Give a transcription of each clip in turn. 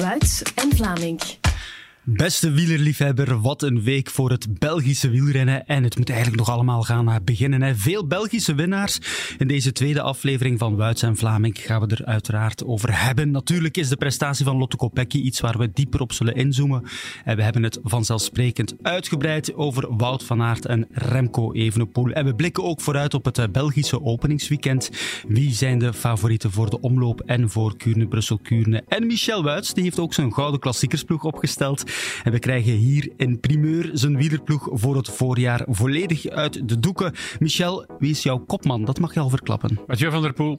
Wuits en Vlaming. Beste wielerliefhebber, wat een week voor het Belgische wielrennen. En het moet eigenlijk nog allemaal gaan beginnen. Hè. Veel Belgische winnaars. In deze tweede aflevering van Wuits en Vlaming gaan we er uiteraard over hebben. Natuurlijk is de prestatie van Lotte Kopecky iets waar we dieper op zullen inzoomen. En we hebben het vanzelfsprekend uitgebreid over Wout van Aert en Remco Evenepoel. En we blikken ook vooruit op het eh, Belgische openingsweekend. Wie zijn de favorieten voor de omloop en voor Kuurne-Brussel-Kuurne? En Michel Wuits, die heeft ook zijn gouden klassiekersploeg opgesteld. En we krijgen hier in primeur zijn wielerploeg voor het voorjaar volledig uit de doeken. Michel, wie is jouw kopman? Dat mag je al verklappen. Mathieu van der Poel.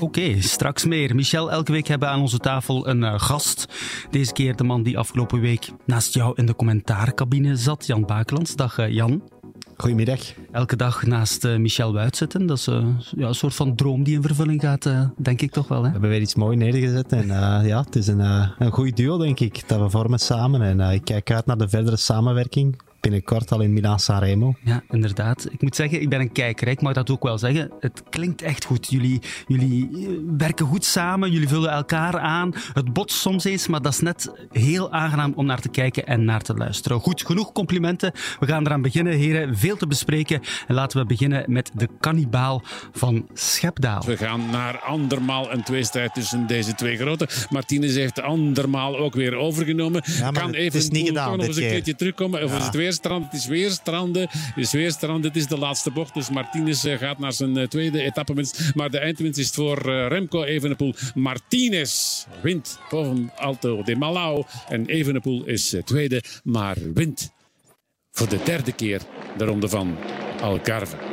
Oké, straks meer. Michel, elke week hebben we aan onze tafel een uh, gast. Deze keer de man die afgelopen week naast jou in de commentaarcabine zat, Jan Bakelands. Dag uh, Jan. Goedemiddag. Elke dag naast uh, Michel Wuit zitten, dat is uh, ja, een soort van droom die in vervulling gaat, uh, denk ik toch wel. Hè? We hebben weer iets moois neergezet en ja, het is een, een goed duo, denk ik, dat we vormen samen. En ik kijk uit naar de verdere samenwerking binnenkort al in Milaan Sanremo. Ja, inderdaad. Ik moet zeggen, ik ben een kijker. Ik mag dat ook wel zeggen. Het klinkt echt goed. Jullie, jullie eh, werken goed samen. Jullie vullen elkaar aan. Het botst soms eens, maar dat is net heel aangenaam om naar te kijken en naar te luisteren. Goed, genoeg complimenten. We gaan eraan beginnen, heren. Veel te bespreken. En laten we beginnen met de kannibaal van Schepdaal. We gaan naar andermaal een tweestrijd tussen deze twee grote. Martinez heeft andermaal ook weer overgenomen. Ja, kan even het is niet gedaan, nog eens een keertje terugkomen. Of ja. is het weer Het is weer stranden. Het is weer stranden. Het is de laatste bocht. Dus Martinez eh, gaat naar zijn eh, tweede etappewinst. Maar de eindwinst is voor eh, Remco Evenepoel. Martinez wint boven Alto de Malau. En Evenepoel is tweede, maar wint voor de derde keer de ronde van Algarve.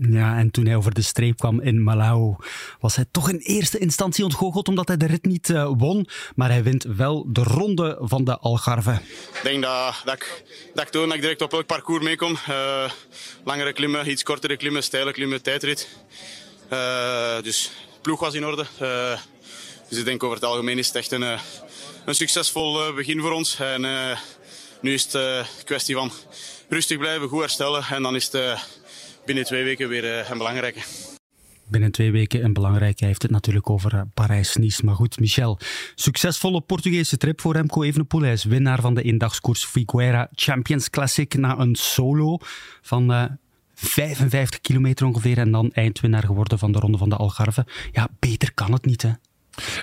Ja, en toen hij over de streep kwam in Malau, was hij toch in eerste instantie ontgoocheld omdat hij de rit niet uh, won. Maar hij wint wel de ronde van de Algarve. Ik denk dat, dat, ik, dat ik toon dat ik direct op elk parcours meekom. Uh, langere klimmen, iets kortere klimmen, steile klimmen, tijdrit. Uh, dus ploeg was in orde. dus ik denk over het algemeen is het echt een, een succesvol begin voor ons. En nu is het kwestie van rustig blijven, goed herstellen. En dan is het binnen twee weken weer uh, een belangrijke. Binnen twee weken een belangrijke. Hij heeft het natuurlijk over uh, Parijs-Nice. Maar goed, Michel. Succesvolle Portugese trip voor Remco Evenepoel. Hij is winnaar van de eendagskoers Figueira Champions Classic na een solo van... Uh, 55 kilometer ongeveer en dan eindwinnaar geworden van de Ronde van de Algarve. Ja, beter kan het niet, hè?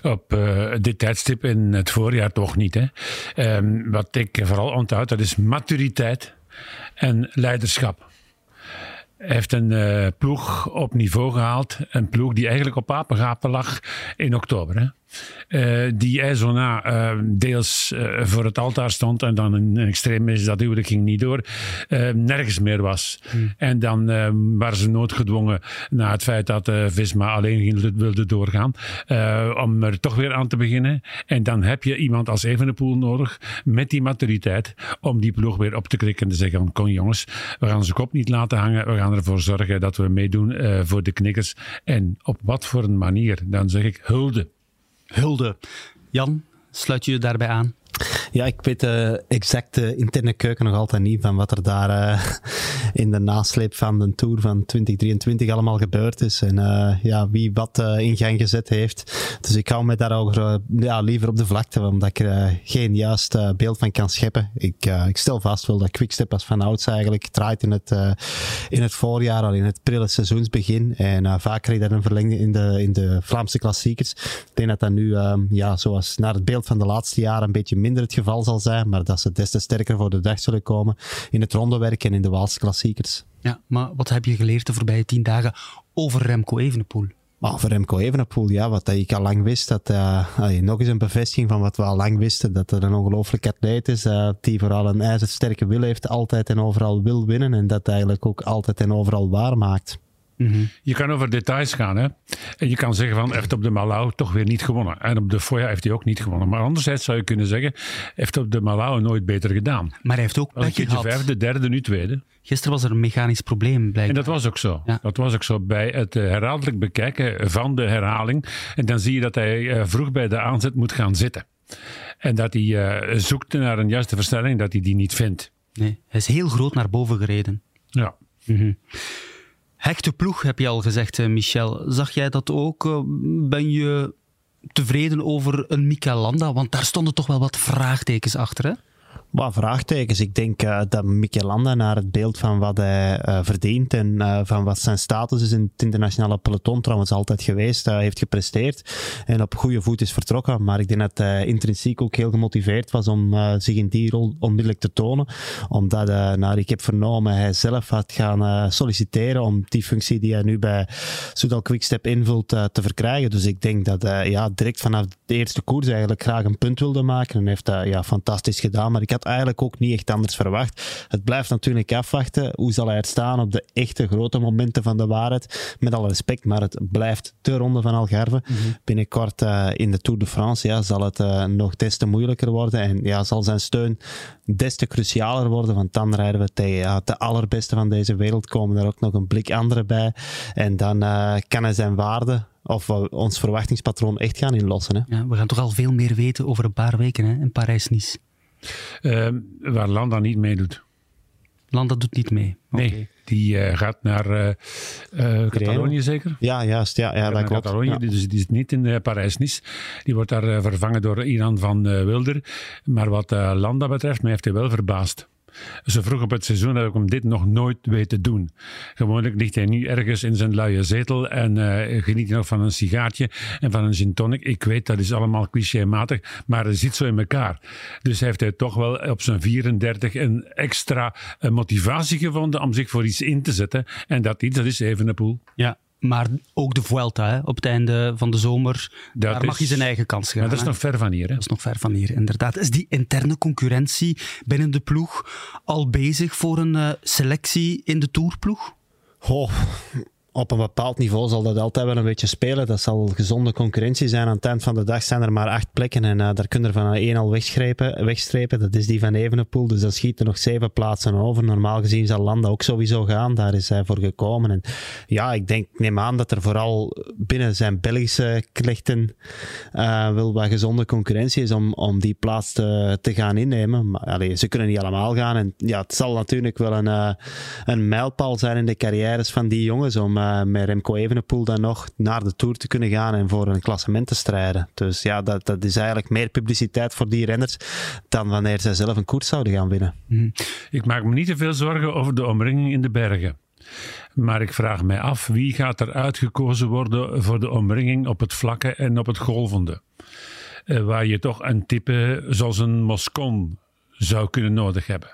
Op uh, dit tijdstip in het voorjaar toch niet. Hè? Um, wat ik vooral onthoud, dat is maturiteit en leiderschap. Heeft een uh, ploeg op niveau gehaald. Een ploeg die eigenlijk op apengapen lag in oktober. Hè? Uh, die Aizona uh, eh, deels uh, voor het altaar stond en dan een, een extreem is dat huwelijk ging niet door, nergens meer was. Hmm. En dan waren ze noodgedwongen na het feit dat Visma alleen wilde doorgaan, om er toch weer aan te beginnen. En dan heb je iemand als Evenepoel nodig met die maturiteit om die ploeg weer op te krikken en te zeggen: Kom jongens, we gaan onze kop niet laten hangen, we gaan ervoor zorgen dat we meedoen voor de knikkers. En op wat voor een manier? Dan zeg ik hulde hulde. Jan, sluit je daarbij aan? Ja, ik weet de exacte interne keuken nog altijd niet van wat er daar uh, in de nasleep van de Tour van 2023 allemaal gebeurd is. En ja, wie wat in gang gezet heeft. Dus ik hou me daar ook ja, liever op de vlakte, omdat ik er geen juist beeld van kan scheppen. Ik, ik stel vast wel dat Quickstep als van ouds eigenlijk draait in het, in het voorjaar, al in het prille seizoensbegin. En vaak je daar een verlenging in de, in de Vlaamse klassiekers. Ik denk dat dat nu, ja, zoals naar het beeld van de laatste jaren, een beetje minder het geval zal zijn, maar dat ze des te sterker voor de dag zullen komen in het rondewerk en in de Waalse klassiekers. Ja, maar wat heb je geleerd de voorbije tien dagen over Remco Evenepoel? Over Remco Evenepoel, ja, wat ik al lang wist, dat uh, nog eens een bevestiging van wat we al lang wisten, dat er een ongelooflijk atleet is, uh, die vooral een ijzersterke wil heeft, altijd en overal wil winnen en dat eigenlijk ook altijd en overal waar Mm Je kan over details gaan. Hè? En je kan zeggen van, heeft op de Malau toch weer niet gewonnen. En op de Foya heeft hij ook niet gewonnen. Maar anderzijds zou je kunnen zeggen, heeft op de Malau nooit beter gedaan. Maar hij heeft ook pech gehad. vijfde, derde, nu tweede. Gisteren was er een mechanisch probleem blijkbaar. En dat was ook zo. Dat was ook zo bij het eh, herhaaldelijk bekijken van de herhaling. En dan zie je dat hij eh, vroeg bij de aanzet moet gaan zitten. En dat hij uh, zoekt naar een juiste versnelling, dat hij die niet vindt. Nee, hij is heel groot naar boven gereden. Ja. Mm Hechte ploeg, heb je al gezegd, Michel. Zag jij dat ook? Ben je tevreden over een Mika Landa? Want daar stonden toch wel wat vraagtekens achter, hè? Wat vraagtekens. Ik denk uh, dat Landa naar het beeld van wat hij uh, verdient en uh, van wat zijn status is in het internationale peloton trouwens altijd geweest, heeft gepresteerd en op goede voet is vertrokken. Maar ik denk dat hij intrinsiek ook heel gemotiveerd was om zich in die rol onmiddellijk te tonen. Omdat, naar ik heb vernomen, hij zelf had gaan solliciteren om die functie die hij nu bij Soudal Quickstep invult te verkrijgen. Dus ik denk dat hij ja, direct vanaf de eerste koers eigenlijk graag een punt wilde maken en heeft dat ja, fantastisch gedaan. Maar ik had eigenlijk ook niet echt anders verwacht. Het blijft natuurlijk afwachten. Hoe zal hij er staan op de echte grote momenten van de waarheid? Met alle respect, maar het blijft de ronde van Algarve. Mhm. Binnenkort uh, in de Tour de France ja, zal het uh, nog des te moeilijker worden. En ja, zal zijn steun des te crucialer worden. Want dan rijden we tegen ja, de allerbeste van deze wereld. Komen er ook nog een blik andere bij. En dan uh, kan hij zijn waarde of ons verwachtingspatroon echt gaan inlossen. Hè? Ja, we gaan toch al veel meer weten over een paar weken hè, in Parijs-Nice. Uh, waar Landa niet meedoet. Landa doet niet mee? Nee, die uh, gaat naar uh, Catalonië zeker? Ja, juist. Ja, ja, dat klopt. Catalonië, ja. dus die is niet in Parijs-Nice. Die wordt daar vervangen door Iran van Wilder. Maar wat Landa betreft, mij heeft hij wel verbaasd. Zo vroeg op het seizoen heb ik hem dit nog nooit weten doen. Gewoonlijk ligt hij nu ergens in zijn luie zetel en uh, geniet hij nog van een sigaartje en van een gin tonic. Ik weet, dat is allemaal clichématig, maar het zit zo in elkaar. Dus heeft hij toch wel op zijn 34 een extra uh, motivatie gevonden om zich voor iets in te zetten. En dat iets, dat is Evenepoel. Ja, maar ook de Vuelta hè, op het einde van de zomer. Dat daar mag hij zijn eigen kans gaan. Maar dat is nog ver van hier. Hè? Dat is nog ver van hier, inderdaad. Is die interne concurrentie binnen de ploeg al bezig voor een uh, selectie in de tourploeg? Oh, op een bepaald niveau zal dat altijd wel een beetje spelen. Dat zal gezonde concurrentie zijn. Aan het eind van de dag zijn er maar acht plekken en uh, daar kunnen er van één al wegstrepen, wegstrepen. Dat is die van Evenepoel. Dus dan schieten nog zeven plaatsen over. Normaal gezien zal Landa ook sowieso gaan. Daar is hij voor gekomen. En ja, ik denk, neem aan dat er vooral binnen zijn Belgische klechten uh, wel wat gezonde concurrentie is om, om die plaats te, te gaan innemen. Maar allee, ze kunnen niet allemaal gaan. En ja, het zal natuurlijk wel een, uh, een mijlpaal zijn in de carrières van die jongens om uh, met Remco Evenepoel dan nog naar de Tour te kunnen gaan en voor een klassement te strijden. Dus ja, dat, dat is eigenlijk meer publiciteit voor die renners dan wanneer zij zelf een koers zouden gaan winnen. Mm. Ik maak me niet te veel zorgen over de omringing in de bergen. Maar ik vraag mij af wie gaat er uitgekozen worden voor de omringing op het vlakke en op het golvende. Uh, waar je toch een type zoals een Moscon zou kunnen nodig hebben.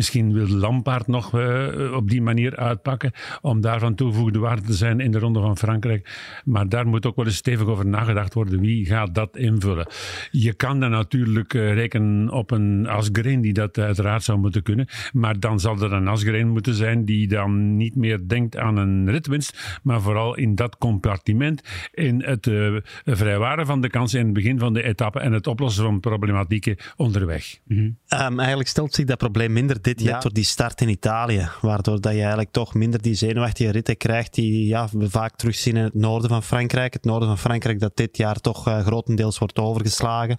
Misschien wil Lampaard nog uh, op die manier uitpakken om daarvan toegevoegde waarde te zijn in de Ronde van Frankrijk. Maar daar moet ook wel eens stevig over nagedacht worden. Wie gaat dat invullen? Je kan dan natuurlijk uh, rekenen op een Asgreen die dat uiteraard zou moeten kunnen. Maar dan zal er een Asgreen moeten zijn die dan niet meer denkt aan een ritwinst, maar vooral in dat compartiment, in het uh, vrijwaren van de kansen in het begin van de etappe en het oplossen van problematieken onderweg. -hmm. um, eigenlijk stelt zich dat probleem minder dit jaar ja. door die start in Italië. Waardoor dat je eigenlijk toch minder die zenuwachtige ritten krijgt die ja, we vaak terugzien in het noorden van Frankrijk. Het noorden van Frankrijk dat dit jaar toch uh, grotendeels wordt overgeslagen.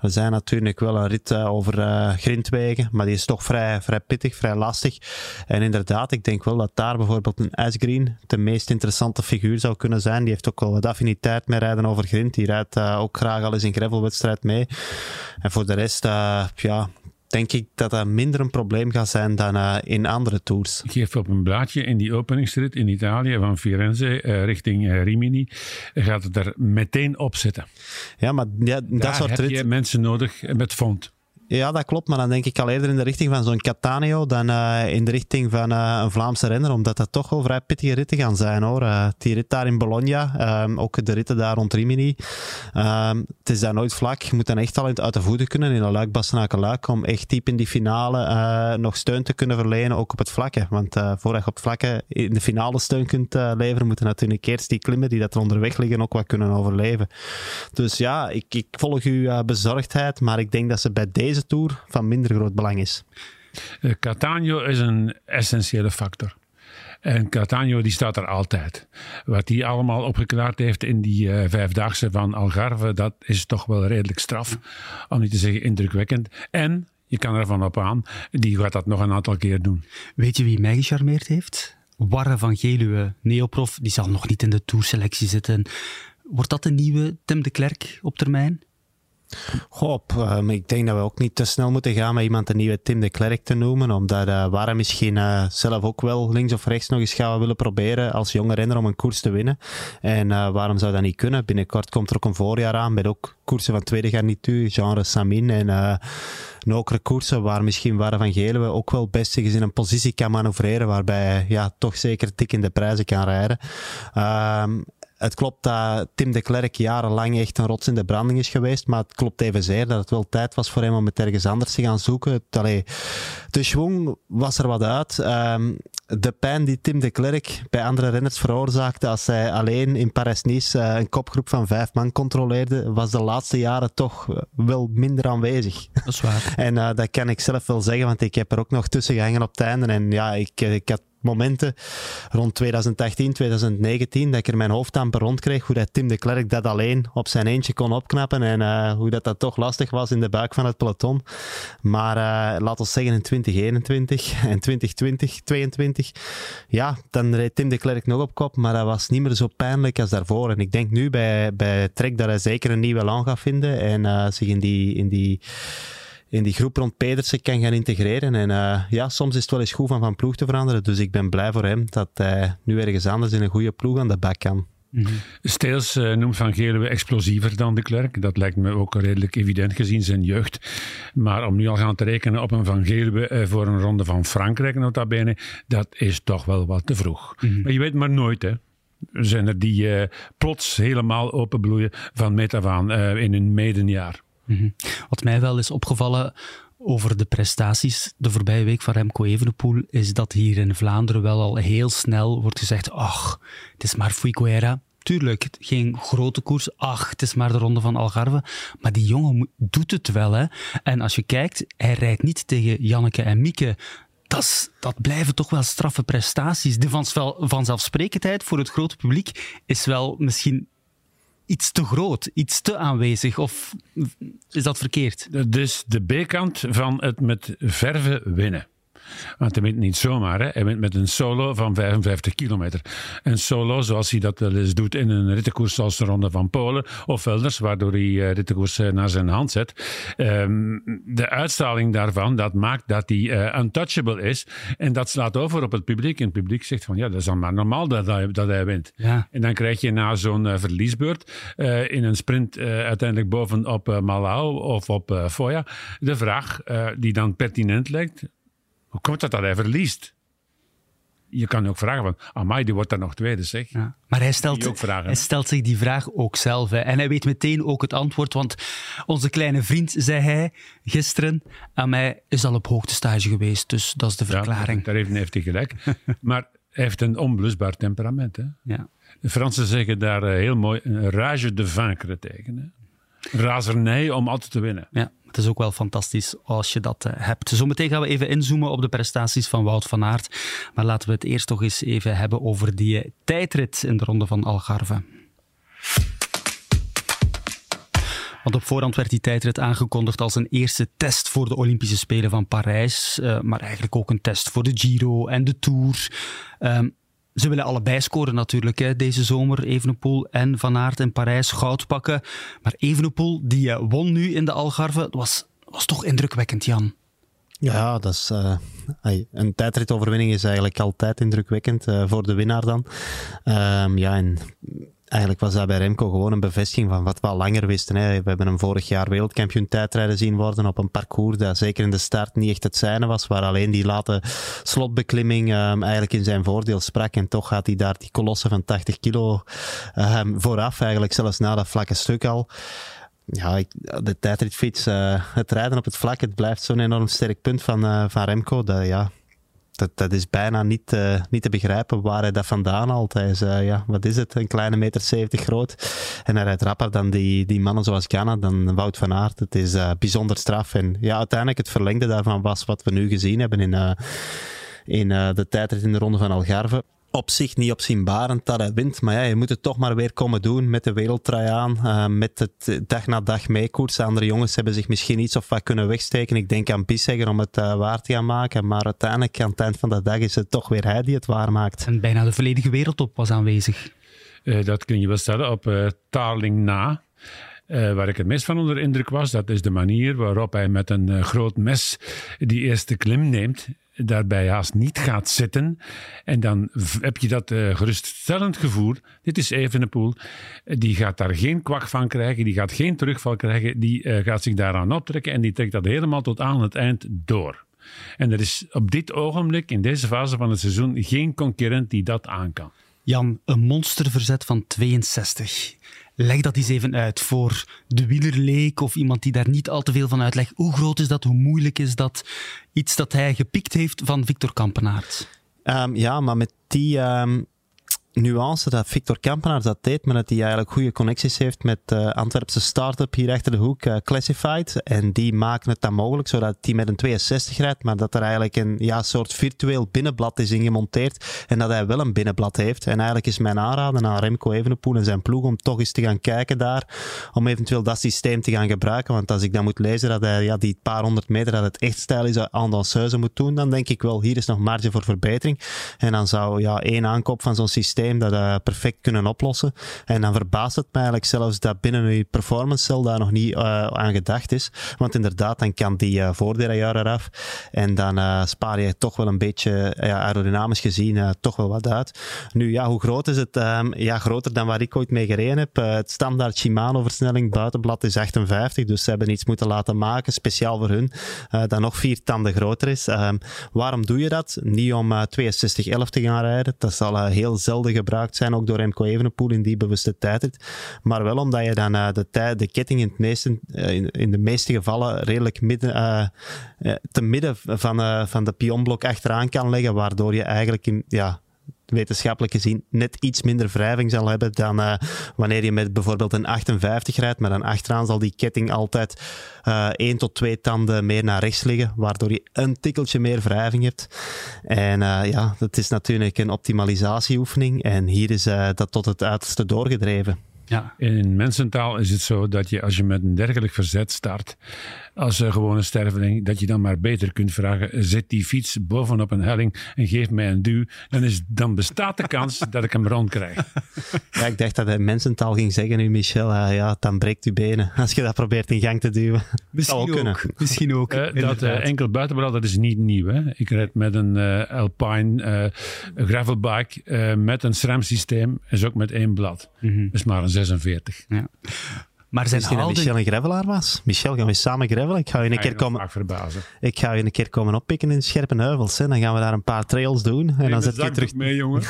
Er zijn natuurlijk wel een rit uh, over uh, grindwegen, maar die is toch vrij, vrij pittig, vrij lastig. En inderdaad, ik denk wel dat daar bijvoorbeeld een Asgreen de meest interessante figuur zou kunnen zijn. Die heeft ook wel wat affiniteit met rijden over grind. Die rijdt ook graag al eens in gravelwedstrijd mee. En voor de rest, ja, denk ik dat dat minder een probleem gaat zijn dan uh, in andere tours. Ik geef op een blaadje in die openingsrit in Italië van Firenze uh, richting uh, Rimini. Gaat het er meteen op zitten. Ja, maar ja, dat Daar soort heb rit... je mensen nodig met fond. Ja, dat klopt. Maar dan denk ik al eerder in de richting van zo'n Catania dan uh, in de richting van uh, een Vlaamse renner. Omdat dat toch wel vrij pittige ritten gaan zijn hoor. Uh, die rit daar in Bologna, um, ook de ritten daar rond Rimini. Um, het is daar nooit vlak. Je moet dan echt al uit de voeten kunnen in een luik luik om echt diep in die finale nog steun te kunnen verlenen, ook op het vlakke. Want voordat je op vlakke in de finale steun kunt leveren, moeten natuurlijk eerst die klimmen die dat er onderweg liggen ook wat kunnen overleven. Dus ja, ik, ik volg uw bezorgdheid, maar ik denk dat ze bij deze deze Tour van minder groot belang is. Uh, Catania is een essentiële factor. En Catania die staat er altijd. Wat hij allemaal opgeklaard heeft in die uh, vijfdaagse van Algarve, dat is toch wel redelijk straf. Om niet te zeggen indrukwekkend. En, je kan ervan op aan, die gaat dat nog een aantal keer doen. Weet je wie mij gecharmeerd heeft? Warre van Geluwe, neoprof, die zal nog niet in de tourselectie zitten. Wordt dat de nieuwe Tim de Klerk op termijn? Goh, um, ik denk dat we ook niet te snel moeten gaan met iemand een nieuwe Tim de Klerk te noemen, omdat uh, misschien uh, zelf ook wel links of rechts nog eens gaan willen proberen als jonge renner om een koers te winnen. En uh, waarom zou dat niet kunnen? Binnenkort komt er ook een voorjaar aan met ook koersen van tweede garnituur, genre Samin en uh, nokere koersen waar misschien Warren van Geluwe ook wel best in een positie kan manoeuvreren waarbij ja, toch zeker tik in de prijzen kan rijden. Um, het klopt dat Tim de Klerk jarenlang echt een rots in de branding is geweest, maar het klopt evenzeer dat het wel tijd was voor hem om het ergens anders te gaan zoeken. Allee, de schwung was er wat uit. Um, de pijn die Tim de Klerk bij andere renners veroorzaakte als hij alleen in Paris-Nice uh, een kopgroep van vijf man controleerde, was de laatste jaren toch wel minder aanwezig. Dat is waar. en uh, dat kan ik zelf wel zeggen, want ik heb er ook nog tussen gehangen op het einde. En ja, ik, ik had momenten rond 2018, 2019 dat ik er mijn hoofd aan rond kreeg hoe dat Tim de Klerk dat alleen op zijn eentje kon opknappen en uh, hoe dat, dat toch lastig was in de buik van het peloton. Maar uh, laat ons zeggen in 2021 en 2020, 22, ja, dan reed Tim de Klerk nog op kop, maar dat was niet meer zo pijnlijk als daarvoor. En ik denk nu bij, bij Trek dat hij zeker een nieuwe lang gaat vinden en uh, zich in die, in die in die groep rond Pedersen kan gaan integreren. En uh, ja, soms is het wel eens goed van van ploeg te veranderen. Dus ik ben blij voor hem dat hij nu ergens anders in een goede ploeg aan de bak kan. Mm-hmm. Steels uh, noemt Van Geluwe explosiever dan de Klerk. Dat lijkt me ook redelijk evident gezien zijn jeugd. Maar om nu al gaan te rekenen op een Van Geluwe uh, voor een ronde van Frankrijk, nota bene, dat is toch wel wat te vroeg. Mm-hmm. Maar je weet maar nooit, hè. Er zijn er die uh, plots helemaal openbloeien van meet af aan in hun medenjaar. Mm-hmm. Wat mij wel is opgevallen over de prestaties de voorbije week van Remco Evenepoel, is dat hier in Vlaanderen wel al heel snel wordt gezegd, ach, het is maar Fuiguera. Tuurlijk, geen grote koers. Ach, het is maar de ronde van Algarve. Maar die jongen doet het wel, hè. En als je kijkt, hij rijdt niet tegen Janneke en Mieke. Dat blijven toch wel straffe prestaties. De vanzelfsprekendheid voor het grote publiek is wel misschien iets te groot, iets te aanwezig? Of is dat verkeerd? Dus de B-kant van het met verven winnen. Want hij wint niet zomaar. Hè. Hij wint met een solo van 55 kilometer. Een solo zoals hij dat wel eens doet in een rittenkoers zoals de Ronde van Polen of elders, waardoor hij uh, rittenkoers uh, naar zijn hand zet. Um, de uitstraling daarvan, dat maakt dat hij uh, untouchable is. En dat slaat over op het publiek. En het publiek zegt van, ja, dat is dan maar normaal dat hij, dat hij wint. Ja. En dan krijg je na zo'n verliesbeurt in een sprint uiteindelijk bovenop Malau of op Foya de vraag die dan pertinent lijkt hoe komt het dat hij verliest? Je kan ook vragen van, amai, die wordt daar nog tweede, zeg. Ja. Maar hij stelt, hij stelt zich die vraag ook zelf. Hè. En hij weet meteen ook het antwoord, want onze kleine vriend, zei hij gisteren aan mij, is al op hoogtestage geweest. Dus dat is de verklaring. Ja, daar heeft, heeft hij gelijk. maar hij heeft een onblusbaar temperament. Hè. Ja. De Fransen zeggen daar heel mooi, een rage de vaincre tegen. Hè. Razernij om altijd te winnen. Ja, het is ook wel fantastisch als je dat uh, hebt. Zometeen gaan we even inzoomen op de prestaties van Wout van Aert. Maar laten we het eerst toch eens even hebben over die tijdrit in de ronde van Algarve. Want op voorhand werd die tijdrit aangekondigd als een eerste test voor de Olympische Spelen van Parijs. Uh, maar eigenlijk ook een test voor de Giro en de Tour. Um, ze willen allebei scoren natuurlijk hè, deze zomer. Evenepoel en Van Aert in Parijs goud pakken. Maar Evenepoel, die uh, won nu in de Algarve, was, was toch indrukwekkend, Jan. Ja, dat is, uh, een tijdritoverwinning is eigenlijk altijd indrukwekkend uh, voor de winnaar dan. Um, ja, en eigenlijk was dat bij Remco gewoon een bevestiging van wat we al langer wisten. Hè. We hebben hem vorig jaar wereldkampioen tijdrijden zien worden op een parcours dat zeker in de start niet echt het zijne was, waar alleen die late slotbeklimming um, eigenlijk in zijn voordeel sprak. En toch gaat hij daar die kolossen van 80 kilo um, vooraf, eigenlijk zelfs na dat vlakke stuk al. Ja, de tijdritfiets, uh, het rijden op het vlak, het blijft zo'n enorm sterk punt van, uh, van Remco. Dat, ja, dat, dat is bijna niet, uh, niet te begrijpen waar hij dat vandaan haalt. Hij is, uh, ja, wat is het, een kleine meter 70 groot. En hij rijdt rapper dan die, die mannen zoals Ghana, dan Wout van Aert. Het is uh, bijzonder straf. En ja, uiteindelijk het verlengde daarvan was wat we nu gezien hebben in, in de tijdrit in de Ronde van Algarve op zich niet opzienbarend dat hij wint. Maar ja, je moet het toch maar weer komen doen met de wereldtrui aan. Uh, met het dag na dag meekoersen. Andere jongens hebben zich misschien iets of wat kunnen wegsteken. Ik denk aan Bissegger om het uh, waar te gaan maken. Maar uiteindelijk, aan het eind van de dag, is het toch weer hij die het waar maakt. En bijna de volledige wereldtop was aanwezig. dat kun je wel stellen op Tarling na. Uh, waar ik het meest van onder indruk was, dat is de manier waarop hij met een groot mes die eerste klim neemt daarbij haast niet gaat zitten. En dan heb je dat uh, geruststellend gevoel. Dit is Evenepoel. Die gaat daar geen kwak van krijgen. Die gaat geen terugval krijgen. Die uh, gaat zich daaraan optrekken. En die trekt dat helemaal tot aan het eind door. En er is op dit ogenblik, in deze fase van het seizoen, geen concurrent die dat aan kan. Jan, een monsterverzet van 62. Leg dat eens even uit voor de wielerleek of iemand die daar niet al te veel van uitlegt. Hoe groot is dat? Hoe moeilijk is dat? Iets dat hij gepikt heeft van Victor Kampenaert. Um, ja, maar met die, um, nuance dat Victor Kampenaar dat deed, maar dat hij eigenlijk goede connecties heeft met de uh, Antwerpse start-up hier achter de hoek, uh, Classified. En die maken het dan mogelijk, zodat hij met een 62 rijdt, maar dat er eigenlijk een ja, soort virtueel binnenblad is ingemonteerd en dat hij wel een binnenblad heeft. En eigenlijk is mijn aanraden aan Remco Evenepoel en zijn ploeg om toch eens te gaan kijken daar, om eventueel dat systeem te gaan gebruiken. Want als ik dan moet lezen dat hij ja, die paar honderd meter, dat het echt stijl is, aan danseuse moet doen, dan denk ik wel, hier is nog marge voor verbetering. En dan zou ja, één aankoop van zo'n systeem dat uh, perfect kunnen oplossen. En dan verbaast het mij eigenlijk zelfs dat binnen je performance cell daar nog niet uh, aan gedacht is. Want inderdaad, dan kan die uh, voordelen eraf. En dan spaar je toch wel een beetje, aerodynamisch gezien, toch wel wat uit. Nu, ja, hoe groot is het? Um, ja, groter dan waar ik ooit mee gereden heb. het standaard Shimano-versnelling buitenblad is 58, dus ze hebben iets moeten laten maken, speciaal voor hun, dat nog vier tanden groter is. Um, waarom doe je dat? Niet om 62-11 te gaan rijden. Dat zal heel zelden gebruikt zijn, ook door Remco Evenepoel in die bewuste tijd. Maar wel omdat je dan uh, de, tijd, de ketting in, het uh, in, in, de meeste gevallen redelijk midden, uh, te midden van, van de pionblok achteraan kan leggen, waardoor je eigenlijk in, ja, wetenschappelijk gezien net iets minder wrijving zal hebben dan uh, wanneer je met bijvoorbeeld een 58 rijdt. Maar dan achteraan zal die ketting altijd uh, één tot twee tanden meer naar rechts liggen, waardoor je een tikkeltje meer wrijving hebt. En uh, ja, dat is natuurlijk een optimalisatieoefening. En hier is dat tot het uiterste doorgedreven. Ja. In mensentaal is het zo dat je als je met een dergelijk verzet start, als uh, gewone sterveling, dat je dan maar beter kunt vragen, zet die fiets bovenop een helling en geef mij een duw. Dan, is, dan bestaat de kans dat ik hem rond krijg. Ja, ik dacht dat hij mensentaal ging zeggen nu, Michel, uh, ja, dan breekt u benen als je dat probeert in gang te duwen. Misschien ook, kunnen. Misschien ook. Uh, dat enkel buitenblad, dat is niet nieuw. Hè? Ik rijd met een Alpine gravelbike met een SRAM systeem, is ook met één blad. Mm -hmm. is maar een 46. Ja. Maar zijn Misschien dat Michel een gravelaar was? Michel, gaan we samen gravelen? Ik ga je een keer komen... verbazen. Ik ga je een keer komen oppikken in Scherpenheuvels. Hè. Dan gaan we daar een paar trails doen. En nee, dan zet je terug... mee, jongen.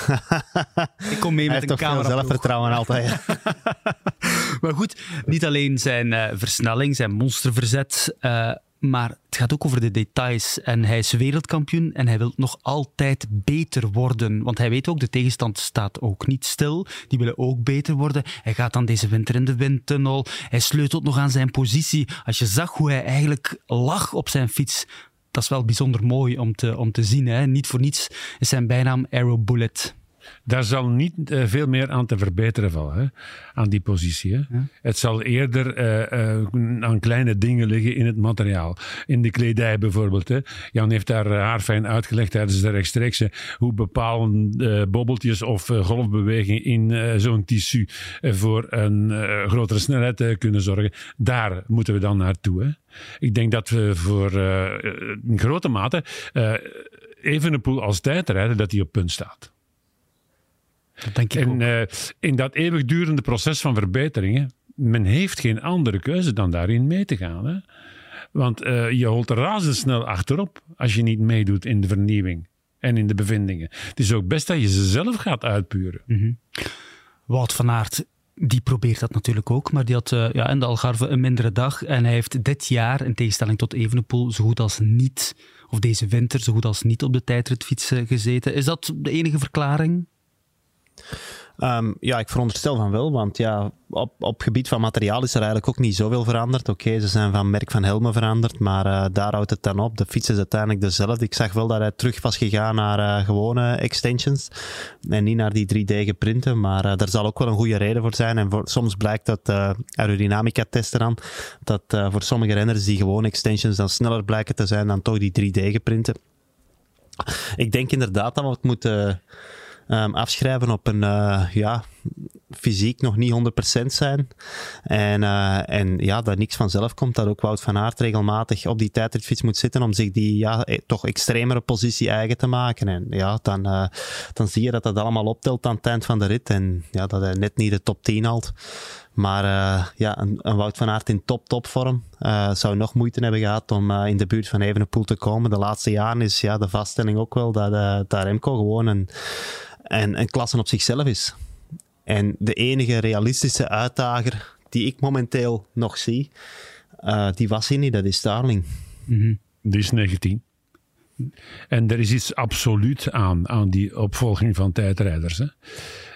ik kom mee Hij met een camera. Hij zelfvertrouwen altijd. maar goed, niet alleen zijn uh, versnelling, zijn monsterverzet... Uh, maar het gaat ook over de details. En hij is wereldkampioen en hij wil nog altijd beter worden. Want hij weet ook, de tegenstand staat ook niet stil. Die willen ook beter worden. Hij gaat dan deze winter in de windtunnel. Hij sleutelt nog aan zijn positie. Als je zag hoe hij eigenlijk lag op zijn fiets, dat is wel bijzonder mooi om te, om te zien. Hè? Niet voor niets is zijn bijnaam Arrow Bullet. Daar zal niet uh, veel meer aan te verbeteren vallen, hè? aan die positie. Hè? Ja. Het zal eerder uh, uh, aan kleine dingen liggen in het materiaal. In de kledij bijvoorbeeld. Hè? Jan heeft daar haarfijn uitgelegd tijdens de rechtstreekse hoe bepaalde bobbeltjes of golfbewegingen in zo'n tissu voor een grotere snelheid kunnen zorgen. Daar moeten we dan naartoe. Hè? Ik denk dat we voor in grote mate even een poel als tijdrijder dat hij op punt staat. Dat denk ik en uh, in dat eeuwigdurende proces van verbeteringen, men heeft geen andere keuze dan daarin mee te gaan. Hè? Want uh, je holt razendsnel achterop als je niet meedoet in de vernieuwing en in de bevindingen. Het is ook best dat je ze zelf gaat uitpuren. Mm -hmm. Wout van Aert, die probeert dat natuurlijk ook, maar die had uh, ja, in de Algarve een mindere dag. En hij heeft dit jaar, in tegenstelling tot Evenepoel, zo goed als niet, of deze winter, zo goed als niet op de tijdritfiets gezeten. Is dat de enige verklaring? Um, ja, ik veronderstel van wel, want ja, op, op gebied van materiaal is er eigenlijk ook niet zoveel veranderd. Oké, ze zijn van merk van helmen veranderd, maar uh, daar houdt het dan op. De fiets is uiteindelijk dezelfde. Ik zag wel dat hij terug was gegaan naar uh, gewone extensions en niet naar die 3D geprinten, maar uh, daar zal ook wel een goede reden voor zijn. En soms blijkt dat aerodynamica testen dan, dat voor sommige renners die gewone extensions dan sneller blijken te zijn dan toch die 3D geprinten. Ik denk inderdaad dat we het moeten um, afschrijven op een, uh, ja, fysiek nog niet 100% zijn. En, uh, en ja, dat niks vanzelf komt. Dat ook Wout van Aert regelmatig op die tijdritfiets moet zitten om zich die ja, e, toch extremere positie eigen te maken. En ja, dan, dan zie je dat dat allemaal optelt aan het eind van de rit. En ja, dat hij net niet de top 10 haalt. Maar ja, een, een, Wout van Aert in top, topvorm uh, zou nog moeite hebben gehad om in de buurt van Evenepoel te komen. De laatste jaren is ja, de vaststelling ook wel dat, dat Remco gewoon een, een, een klasse op zichzelf is. En de enige realistische uitdager die ik momenteel nog zie, die was hier niet, dat is Starling. Mm -hmm. Die is 19. En er is iets absoluut aan, aan die opvolging van tijdrijders. Hè?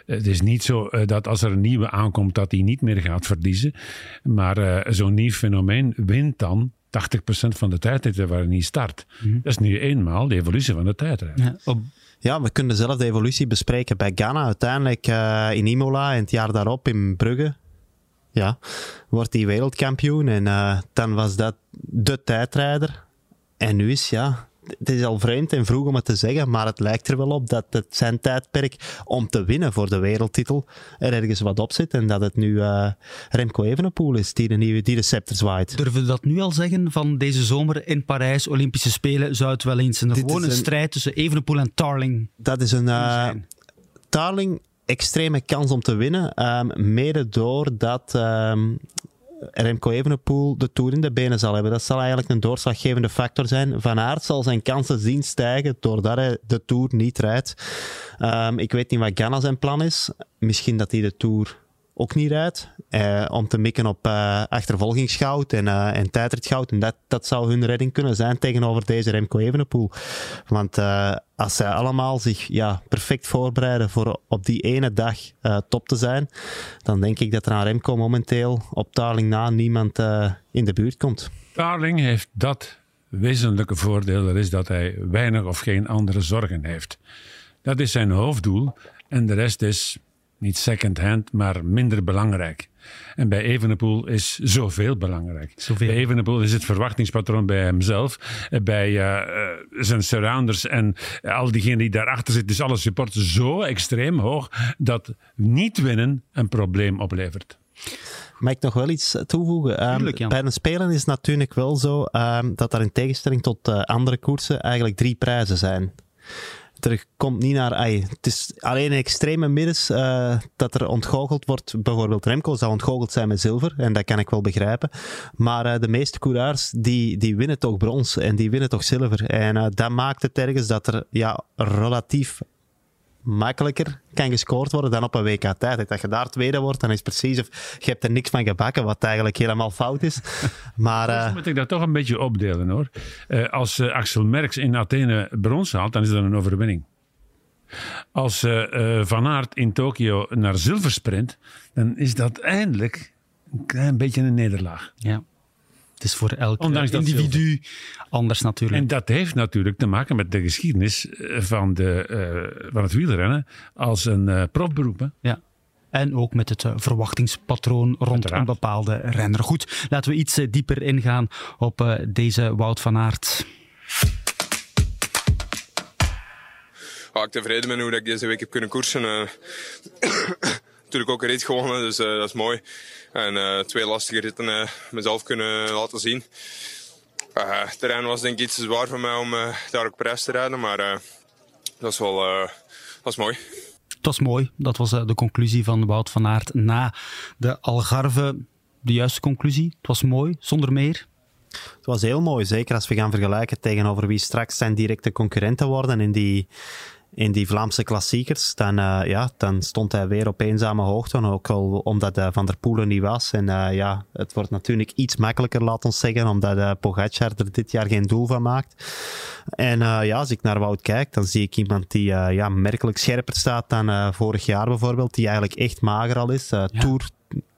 Het is niet zo uh, dat als er een nieuwe aankomt, dat hij niet meer gaat verliezen. Maar uh, zo'n nieuw fenomeen wint dan 80% van de tijdritten waar hij start. Mm -hmm. Dat is nu eenmaal de evolutie van de tijdrit. Ja, op... ja, we kunnen zelf de evolutie bespreken bij Ghana. Uiteindelijk uh, in Imola en het jaar daarop in Brugge. Ja, wordt hij wereldkampioen en dan was dat de tijdrijder. En nu is ja, het is al vreemd en vroeg om het te zeggen, maar het lijkt er wel op dat het zijn tijdperk om te winnen voor de wereldtitel er ergens wat op zit. En dat het nu uh, Remco Evenepoel is die de, nieuwe, die de scepter zwaait. Durven we dat nu al zeggen van deze zomer in Parijs, Olympische Spelen, zou het wel eens een gewone een, strijd tussen Evenepoel en Tarling Dat is een... Uh, Tarling extreme kans om te winnen. Um, mede doordat um, Remco Evenepoel de Tour in de benen zal hebben. Dat zal eigenlijk een doorslaggevende factor zijn. Van Aert zal zijn kansen zien stijgen doordat hij de Tour niet rijdt. Um, ik weet niet wat Ganna zijn plan is. Misschien dat hij de Tour ook niet rijdt. Uh, om te mikken op uh, achtervolgingsgoud en, uh, en tijdritgoud. En dat, dat zou hun redding kunnen zijn tegenover deze Remco Evenepoel. Want als zij allemaal zich ja, perfect voorbereiden voor op die ene dag top te zijn, dan denk ik dat er aan Remco momenteel op Tarling na niemand in de buurt komt. Tarling heeft dat wezenlijke voordeel, dat is dat hij weinig of geen andere zorgen heeft. Dat is zijn hoofddoel en de rest is niet second-hand, maar minder belangrijk. En bij Evenepoel is zoveel belangrijk. Zoveel. Bij Evenepoel is het verwachtingspatroon bij hemzelf, bij uh, zijn surrounders en al diegenen die daarachter zitten, dus alle supporters zo extreem hoog dat niet winnen een probleem oplevert. Mag ik nog wel iets toevoegen? Tuurlijk, um, bij een spelen is het natuurlijk wel zo um, dat er in tegenstelling tot uh, andere koersen eigenlijk drie prijzen zijn er komt niet naar. Ay, het is alleen in extreme middens uh, dat er ontgoocheld wordt. Bijvoorbeeld Remco zou ontgoocheld zijn met zilver, en dat kan ik wel begrijpen. Maar uh, de meeste coureurs die, die winnen toch brons en die winnen toch zilver. En uh, dat maakt het ergens dat er ja, relatief makkelijker kan gescoord worden dan op een WK tijd. Dat je daar tweede wordt, dan is precies of je hebt er niks van gebakken, wat eigenlijk helemaal fout is. Maar, uh... moet ik dat toch een beetje opdelen hoor. Uh, als uh, Axel Merckx in Athene brons haalt, dan is dat een overwinning. Als Van Aert in Tokio naar zilver sprint, dan is dat eindelijk een klein beetje een nederlaag. Ja. Het is voor elk Ondanks individu anders natuurlijk. En dat heeft natuurlijk te maken met de geschiedenis eh, van, de, uh, van het wielrennen als een uh, profberoep. Hè? Ja. En ook met het verwachtingspatroon rond Uiteraard. een bepaalde renner. Goed, laten we iets dieper ingaan op deze Wout van Aert. Ja, ik tevreden ben hoe ik deze week heb kunnen koersen. natuurlijk ook een rit gewonnen, dus dat is mooi. En uh, twee lastige ritten uh, mezelf kunnen laten zien. Uh, het terrein was denk ik iets te zwaar voor mij om daar ook prijs te rijden, maar dat is wel dat is mooi. Het was mooi. Dat was de conclusie van Wout van Aert na de Algarve. De juiste conclusie. Het was mooi, zonder meer. Het was heel mooi, zeker als we gaan vergelijken tegenover wie straks zijn directe concurrenten worden in die in die Vlaamse klassiekers, dan, uh, ja, dan stond hij weer op eenzame hoogte. Ook al omdat uh, Van der Poelen niet was. En uh, ja, het wordt natuurlijk iets makkelijker, laat ons zeggen, omdat Pogacar er dit jaar geen doel van maakt. En ja, als ik naar Wout kijk, dan zie ik iemand die ja, merkelijk scherper staat dan vorig jaar bijvoorbeeld. Die eigenlijk echt mager al is. Ja. Tour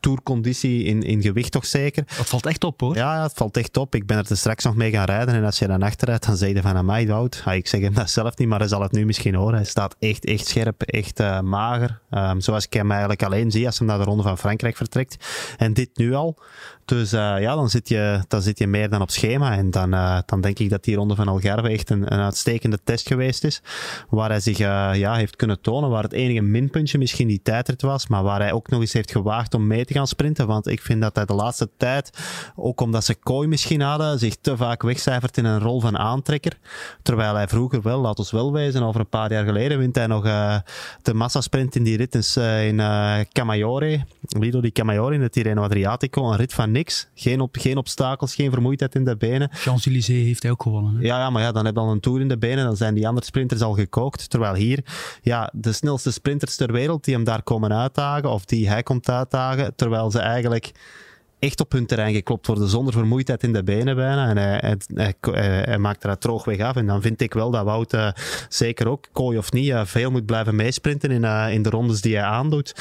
tourconditie in, in gewicht toch zeker. Dat valt echt op hoor. Ja, het valt echt op. Ik ben er dus straks nog mee gaan rijden. En als je dan achteruit, dan zeg je van, amai, Wout. Ah, ik zeg hem dat zelf niet, maar hij zal het nu misschien horen. Hij staat echt, echt scherp, echt uh, mager. Um, zoals ik hem eigenlijk alleen zie als hij naar de Ronde van Frankrijk vertrekt. En dit nu al. Dus uh, ja, dan zit, je, dan zit je meer dan op schema. En dan, uh, dan denk ik dat die Ronde van Algarve echt een, een uitstekende test geweest is. Waar hij zich ja, heeft kunnen tonen. Waar het enige minpuntje misschien die tijdrit was. Maar waar hij ook nog eens heeft gewaagd om mee te gaan sprinten. Want ik vind dat hij de laatste tijd, ook omdat ze kooi misschien hadden, zich te vaak wegcijfert in een rol van aantrekker. Terwijl hij vroeger wel, laat ons wel wezen, over een paar jaar geleden wint hij nog uh, de massasprint in die rit in, uh, in uh, Camaiore. Lido di Camaiore in het Tirreno Adriatico. Een rit van niks. Geen, op, geen obstakels, geen vermoeidheid in de benen. Champs-Élysées heeft hij ook gewonnen. Hè? Ja, ja, maar ja, dan heb je al een tour in de benen. Dan zijn die andere sprinters al gekookt. Terwijl hier, ja, de snelste sprinters ter wereld die hem daar komen uitdagen, of die hij komt uitdagen, terwijl ze eigenlijk echt op hun terrein geklopt worden zonder vermoeidheid in de benen bijna. En hij, hij, hij, hij maakt er droog weg af. En dan vind ik wel dat Wout uh, zeker ook, kooi of niet, uh, veel moet blijven meesprinten in, uh, in de rondes die hij aandoet.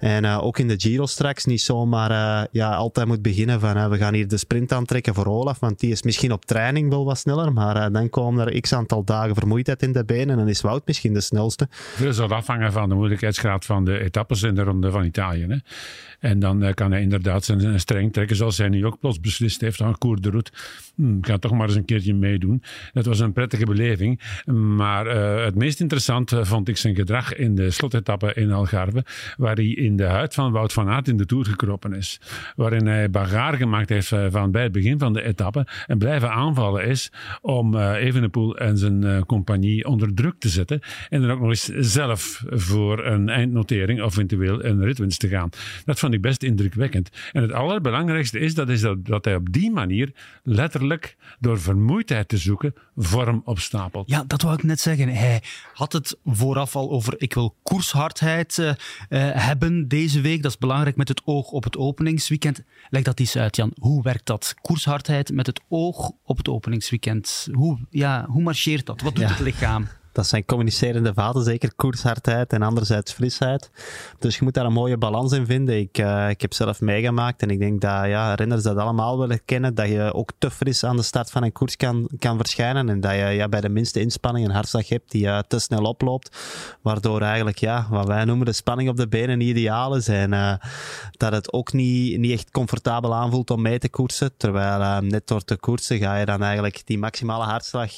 En ook in de Giro straks niet zomaar ja, altijd moet beginnen van we gaan hier de sprint aantrekken voor Olaf, want die is misschien op training wel wat sneller, maar dan komen er x aantal dagen vermoeidheid in de benen en dan is Wout misschien de snelste. Veel zal afhangen van de moeilijkheidsgraad van de etappes in de Ronde van Italië. Hè? En dan kan hij inderdaad zijn, zijn streng trekken, zoals hij nu ook plots beslist heeft aan Cour de Route. Ik ga toch maar eens een keertje meedoen. Dat was een prettige beleving. Maar uh, het meest interessant vond ik zijn gedrag in de slotetappe in Algarve, waar hij in de huid van Wout van Aert in de Tour gekropen is. Waarin hij bagaar gemaakt heeft van bij het begin van de etappe en blijven aanvallen is om uh, Evenepoel en zijn compagnie onder druk te zetten. En dan ook nog eens zelf voor een eindnotering of eventueel een ritwinst te gaan. Dat vond ik best indrukwekkend. En het allerbelangrijkste is, dat, is dat, dat hij op die manier letterlijk door vermoeidheid te zoeken vorm opstapelt. Ja, dat wou ik net zeggen. Hij had het vooraf al over ik wil koershardheid uh, uh, hebben deze week. Dat is belangrijk met het oog op het openingsweekend. Leg dat eens uit, Jan. Hoe werkt dat? Koershardheid met het oog op het openingsweekend. Hoe, ja, hoe marcheert dat? Wat doet ja. het lichaam? Dat zijn communicerende vaten, zeker koershardheid en anderzijds frisheid. Dus je moet daar een mooie balans in vinden. Ik, uh, ik heb zelf meegemaakt en ik denk dat ja, renners dat allemaal willen kennen. Dat je ook te fris aan de start van een koers kan, kan verschijnen. En dat je ja, bij de minste inspanning een hartslag hebt die uh, te snel oploopt. Waardoor eigenlijk, ja, wat wij noemen de spanning op de benen niet ideaal is. En uh, dat het ook niet, niet echt comfortabel aanvoelt om mee te koersen. Terwijl net door te koersen ga je dan eigenlijk die maximale hartslag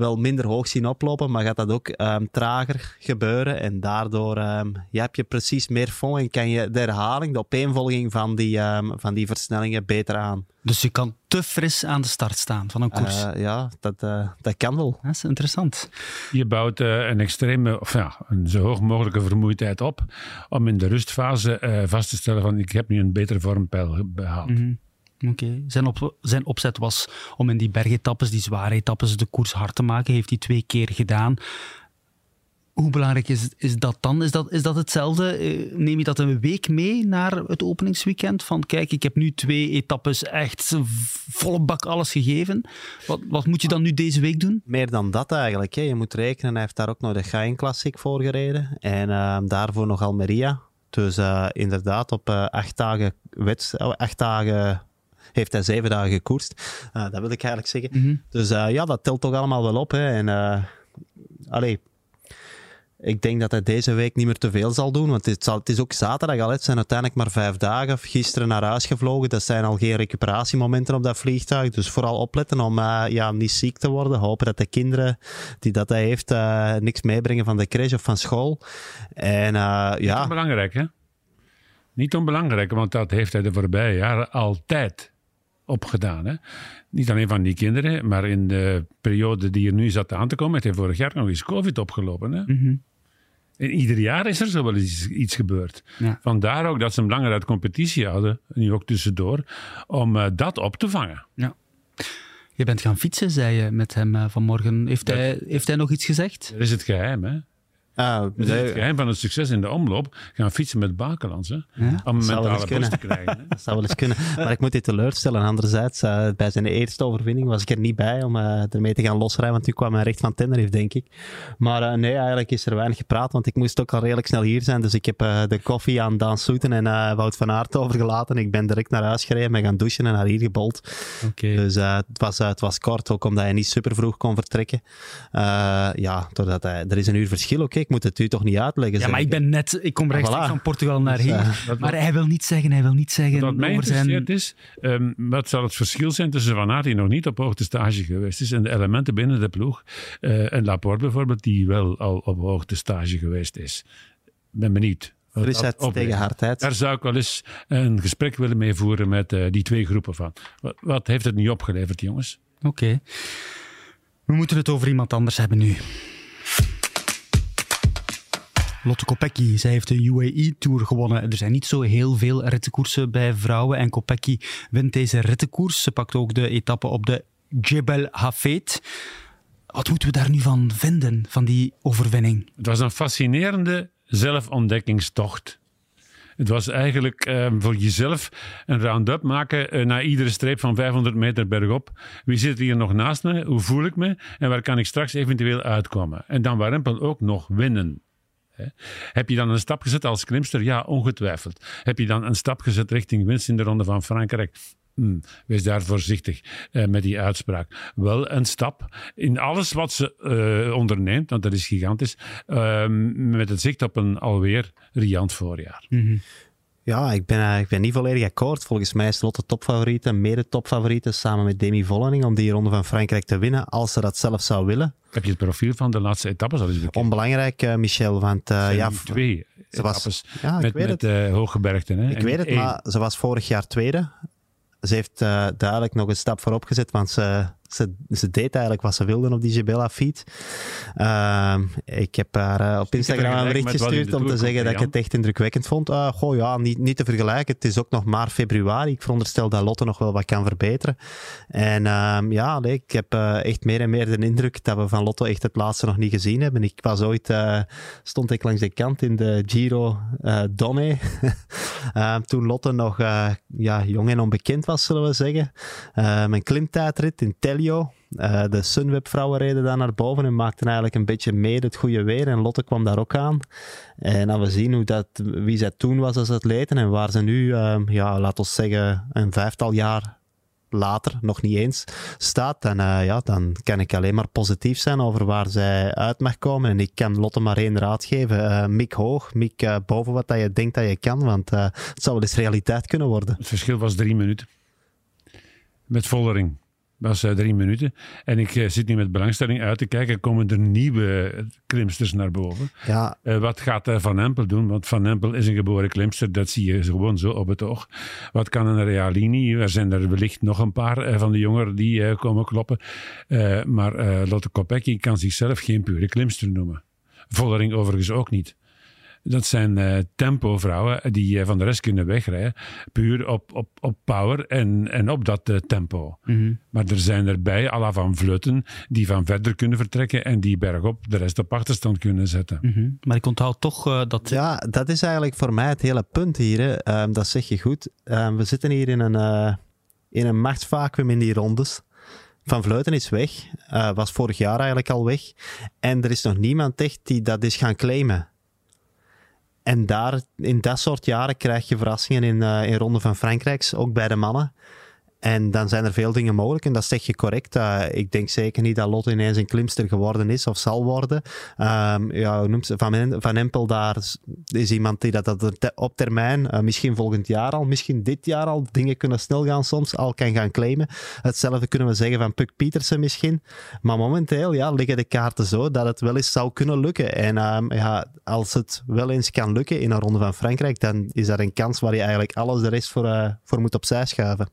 wel minder hoog zien oplopen, maar gaat dat ook um, trager gebeuren. En daardoor um, ja, heb je precies meer fond en kan je de herhaling, de opeenvolging van die, um, van die versnellingen beter aan. Dus je kan te fris aan de start staan van een koers? Uh, ja, dat, uh, dat kan wel. Dat is interessant. Je bouwt uh, een extreme, of ja, een zo hoog mogelijke vermoeidheid op om in de rustfase vast te stellen van ik heb nu een betere vormpeil behaald. Mm -hmm. Oké. Zijn, op, zijn opzet was om in die bergetappes, die zware etappes, de koers hard te maken. Heeft hij twee keer gedaan. Hoe belangrijk is, is dat dan? Is dat, is dat hetzelfde? Neem je dat een week mee naar het openingsweekend? Van kijk, ik heb nu twee etappes echt volle bak alles gegeven. Wat, wat moet je dan nu deze week doen? Meer dan dat eigenlijk. Hè. Je moet rekenen, hij heeft daar ook nog de Gain Classic voor gereden. En uh, daarvoor nog Almeria. Dus uh, inderdaad, op uh, acht dagen, wedst- acht dagen heeft hij zeven dagen gekoerst. Uh, dat wil ik eigenlijk zeggen. Mm -hmm. Dus uh, ja, dat telt toch allemaal wel op. Hè. En uh, allee, ik denk dat hij deze week niet meer te veel zal doen, want het, zal, het is ook zaterdag al. Het zijn uiteindelijk maar vijf dagen. Gisteren naar huis gevlogen. Dat zijn al geen recuperatiemomenten op dat vliegtuig. Dus vooral opletten om uh, ja, niet ziek te worden. Hopen dat de kinderen die dat hij heeft uh, niks meebrengen van de crash of van school. En uh, ja. belangrijk, hè? Niet onbelangrijk, want dat heeft hij de voorbije jaren altijd opgedaan. Hè? Niet alleen van die kinderen, maar in de periode die er nu zat aan te komen, heeft hij vorig jaar nog eens COVID opgelopen. Hè? Mm -hmm. En ieder jaar is er zo wel iets, iets gebeurd. Ja. Vandaar ook dat ze hem langer uit competitie hadden, nu ook tussendoor, om uh, dat op te vangen. Ja. Je bent gaan fietsen, zei je met hem uh, vanmorgen. Heeft, dat, hij, heeft hij nog iets gezegd? Dat is het geheim, hè? Ah, nee, het geheim van het succes in de omloop. Gaan fietsen met Bakelands. Hè? Om mentale borst te krijgen. Hè? Dat zou wel eens kunnen. Maar ik moet dit teleurstellen. Anderzijds, eh, bij zijn eerste overwinning was ik er niet bij om eh, ermee te gaan losrijden, want nu kwam hij recht van Tenerife, denk ik. Maar eh, nee, eigenlijk is er weinig gepraat, want ik moest ook al redelijk snel hier zijn. Dus ik heb de koffie aan Daan Soeten en Wout van Aert overgelaten. Ik ben direct naar huis gereden, ben gaan douchen en naar hier gebold. Oké. Dus het, was, het was kort, ook omdat hij niet super vroeg kon vertrekken. Ja, doordat hij, er is een uur verschil. Oké, moet het u toch niet uitleggen. Ja, zeg maar ik ben net, ik kom rechtstreeks voilà. van Portugal naar Dus, hier. eh, maar hij wil niet zeggen, hij wil niet zeggen Wat mij zijn... interesseert is, ehm, wat zal het verschil zijn tussen Van Aert, die nog niet op hoogte stage geweest is, en de elementen binnen de ploeg, eh, en Laporte bijvoorbeeld, die wel al op hoogte stage geweest is. Ben benieuwd. Frisheid tegen hardheid. Daar zou ik wel eens een gesprek willen mee voeren met eh, die twee groepen van. Wat, wat heeft het nu opgeleverd, jongens? Oké. We moeten het over iemand anders hebben nu. Lotte Kopecky, zij heeft de UAE-tour gewonnen. Er zijn niet zo heel veel rittenkoersen bij vrouwen en Kopecky wint deze rittenkoers. Ze pakt ook de etappe op de Jebel Hafeet. Wat moeten we daar nu van vinden, van die overwinning? Het was een fascinerende zelfontdekkingstocht. Het was eigenlijk eh, voor jezelf een round-up maken eh, na iedere streep van 500 meter bergop. Wie zit hier nog naast me? Hoe voel ik me? En waar kan ik straks eventueel uitkomen? En dan Warempel ook nog winnen. Heb je dan een stap gezet als klimster? Ja, ongetwijfeld. Heb je dan een stap gezet richting winst in de Ronde van Frankrijk? Hmm, wees daar voorzichtig eh, met die uitspraak. Wel een stap in alles wat ze eh, onderneemt, want dat is gigantisch, ehm, met het zicht op een alweer riant voorjaar. Ja, ik ben, eh, ik ben niet volledig akkoord. Volgens mij is Lotte topfavoriete, en mede topfavoriete, samen met Demi Vollening om die ronde van Frankrijk te winnen, als ze dat zelf zou willen. Heb je het profiel van de laatste etappes al eens bekeken? Onbelangrijk, eh, Michel, want uh, zijn ja, twee ze was- ja, ik met, weet met het. eh, hooggebergten. Hè? ik En weet het, één. maar ze was vorig jaar tweede. Ze heeft eh, duidelijk nog een stap voorop gezet, want ze, ze, ze deed eigenlijk wat ze wilde op die Jebella feed. Ehm, ik heb haar eh, op Instagram een vergelijken bericht met wat in gestuurd om te zeggen dat ik het echt indrukwekkend vond. Ah, goh, ja, niet, niet te vergelijken. Het is ook nog maar februari. Ik veronderstel dat Lotte nog wel wat kan verbeteren. En ehm, ja, nee, ik heb eh, echt meer en meer de indruk dat we van Lotto echt het laatste nog niet gezien hebben. Ik was ooit, eh, stond ik langs de kant in de Giro Donne. Ehm, toen Lotte nog ja, jong en onbekend was, zullen we zeggen. Een klimtijdrit in Eh, de Sunweb-vrouwen reden daar naar boven en maakten eigenlijk een beetje mee het goede weer. En Lotte kwam daar ook aan. En dan we zien hoe dat, wie zij toen was als atleten en waar ze nu, ehm, ja, laten we zeggen, een vijftal jaar later, nog niet eens, staat, dan, eh, ja, dan kan ik alleen maar positief zijn over waar zij uit mag komen. En ik kan Lotte maar één raad geven. Eh, mik hoog, mik boven wat dat je denkt dat je kan, want het zou wel eens realiteit kunnen worden. Het verschil was drie minuten. Met Vollering was eh, drie minuten. En ik eh, zit nu met belangstelling uit te kijken. Komen er nieuwe klimsters naar boven? Ja, Eh, wat gaat Van Empel doen? Want Van Empel is een geboren klimster. Dat zie je gewoon zo op het oog. Wat kan een Realini? Er zijn er wellicht nog een paar van de jongeren die komen kloppen. Maar Lotte Kopecky kan zichzelf geen pure klimster noemen. Vollering overigens ook niet. Dat zijn eh tempo-vrouwen die eh, van de rest kunnen wegrijden. Puur op, op, op power en, en op dat eh, tempo. Maar er zijn erbij, à la van Vleuten, die van verder kunnen vertrekken en die bergop de rest op achterstand kunnen zetten. Mhm. Maar ik onthoud toch eh, dat... Ja, dat is eigenlijk voor mij het hele punt hier. Hè. Ehm, dat zeg je goed. Ehm, we zitten hier in een, eh in een machtsvacuum in die rondes. Van Vleuten is weg. Eh, was vorig jaar eigenlijk al weg. En er is nog niemand echt die dat is gaan claimen. En daar, in dat soort jaren krijg je verrassingen in, eh in Ronde van Frankrijk, ook bij de mannen. En dan zijn er veel dingen mogelijk, en dat zeg je correct. Ik denk zeker niet dat Lotte ineens een klimster geworden is of zal worden. Ehm, ja? Van, van Empel daar is- iemand die dat, op termijn, eh, misschien volgend jaar al, misschien dit jaar al, dingen kunnen snel gaan soms, al kan gaan claimen. Hetzelfde kunnen we zeggen van Puk Pietersen misschien. Maar momenteel ja, liggen de kaarten zo dat het wel eens zou kunnen lukken. En ehm, ja, als het wel eens kan lukken in een ronde van Frankrijk, dan is dat een kans waar je eigenlijk alles de rest voor, eh, voor moet opzij schuiven.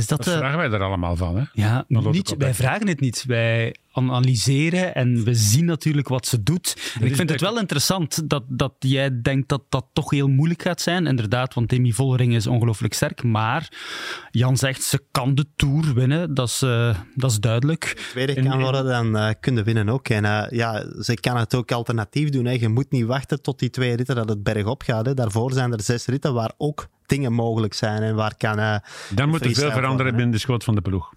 Is dat? Dat eh, vragen wij er allemaal van. Hè? ja, niet, wij vragen het niet. Wij analyseren en we zien natuurlijk wat ze doet. En ik vind het wel interessant dat, dat jij denkt dat dat toch heel moeilijk gaat zijn. Inderdaad, want Demi Vollering is ongelooflijk sterk. Maar Jan zegt, ze kan de Tour winnen. Dat is, eh, dat is duidelijk. tweede In- kan worden, dan eh kun je winnen ook. En eh, ja, ze kan het ook alternatief doen. Hè. Je moet niet wachten tot die twee ritten dat het bergop gaat. Hè. Daarvoor zijn er zes ritten waar ook dingen mogelijk zijn. En waar kan... eh, Dan moet er veel veranderen worden, binnen de schoot van de ploeg.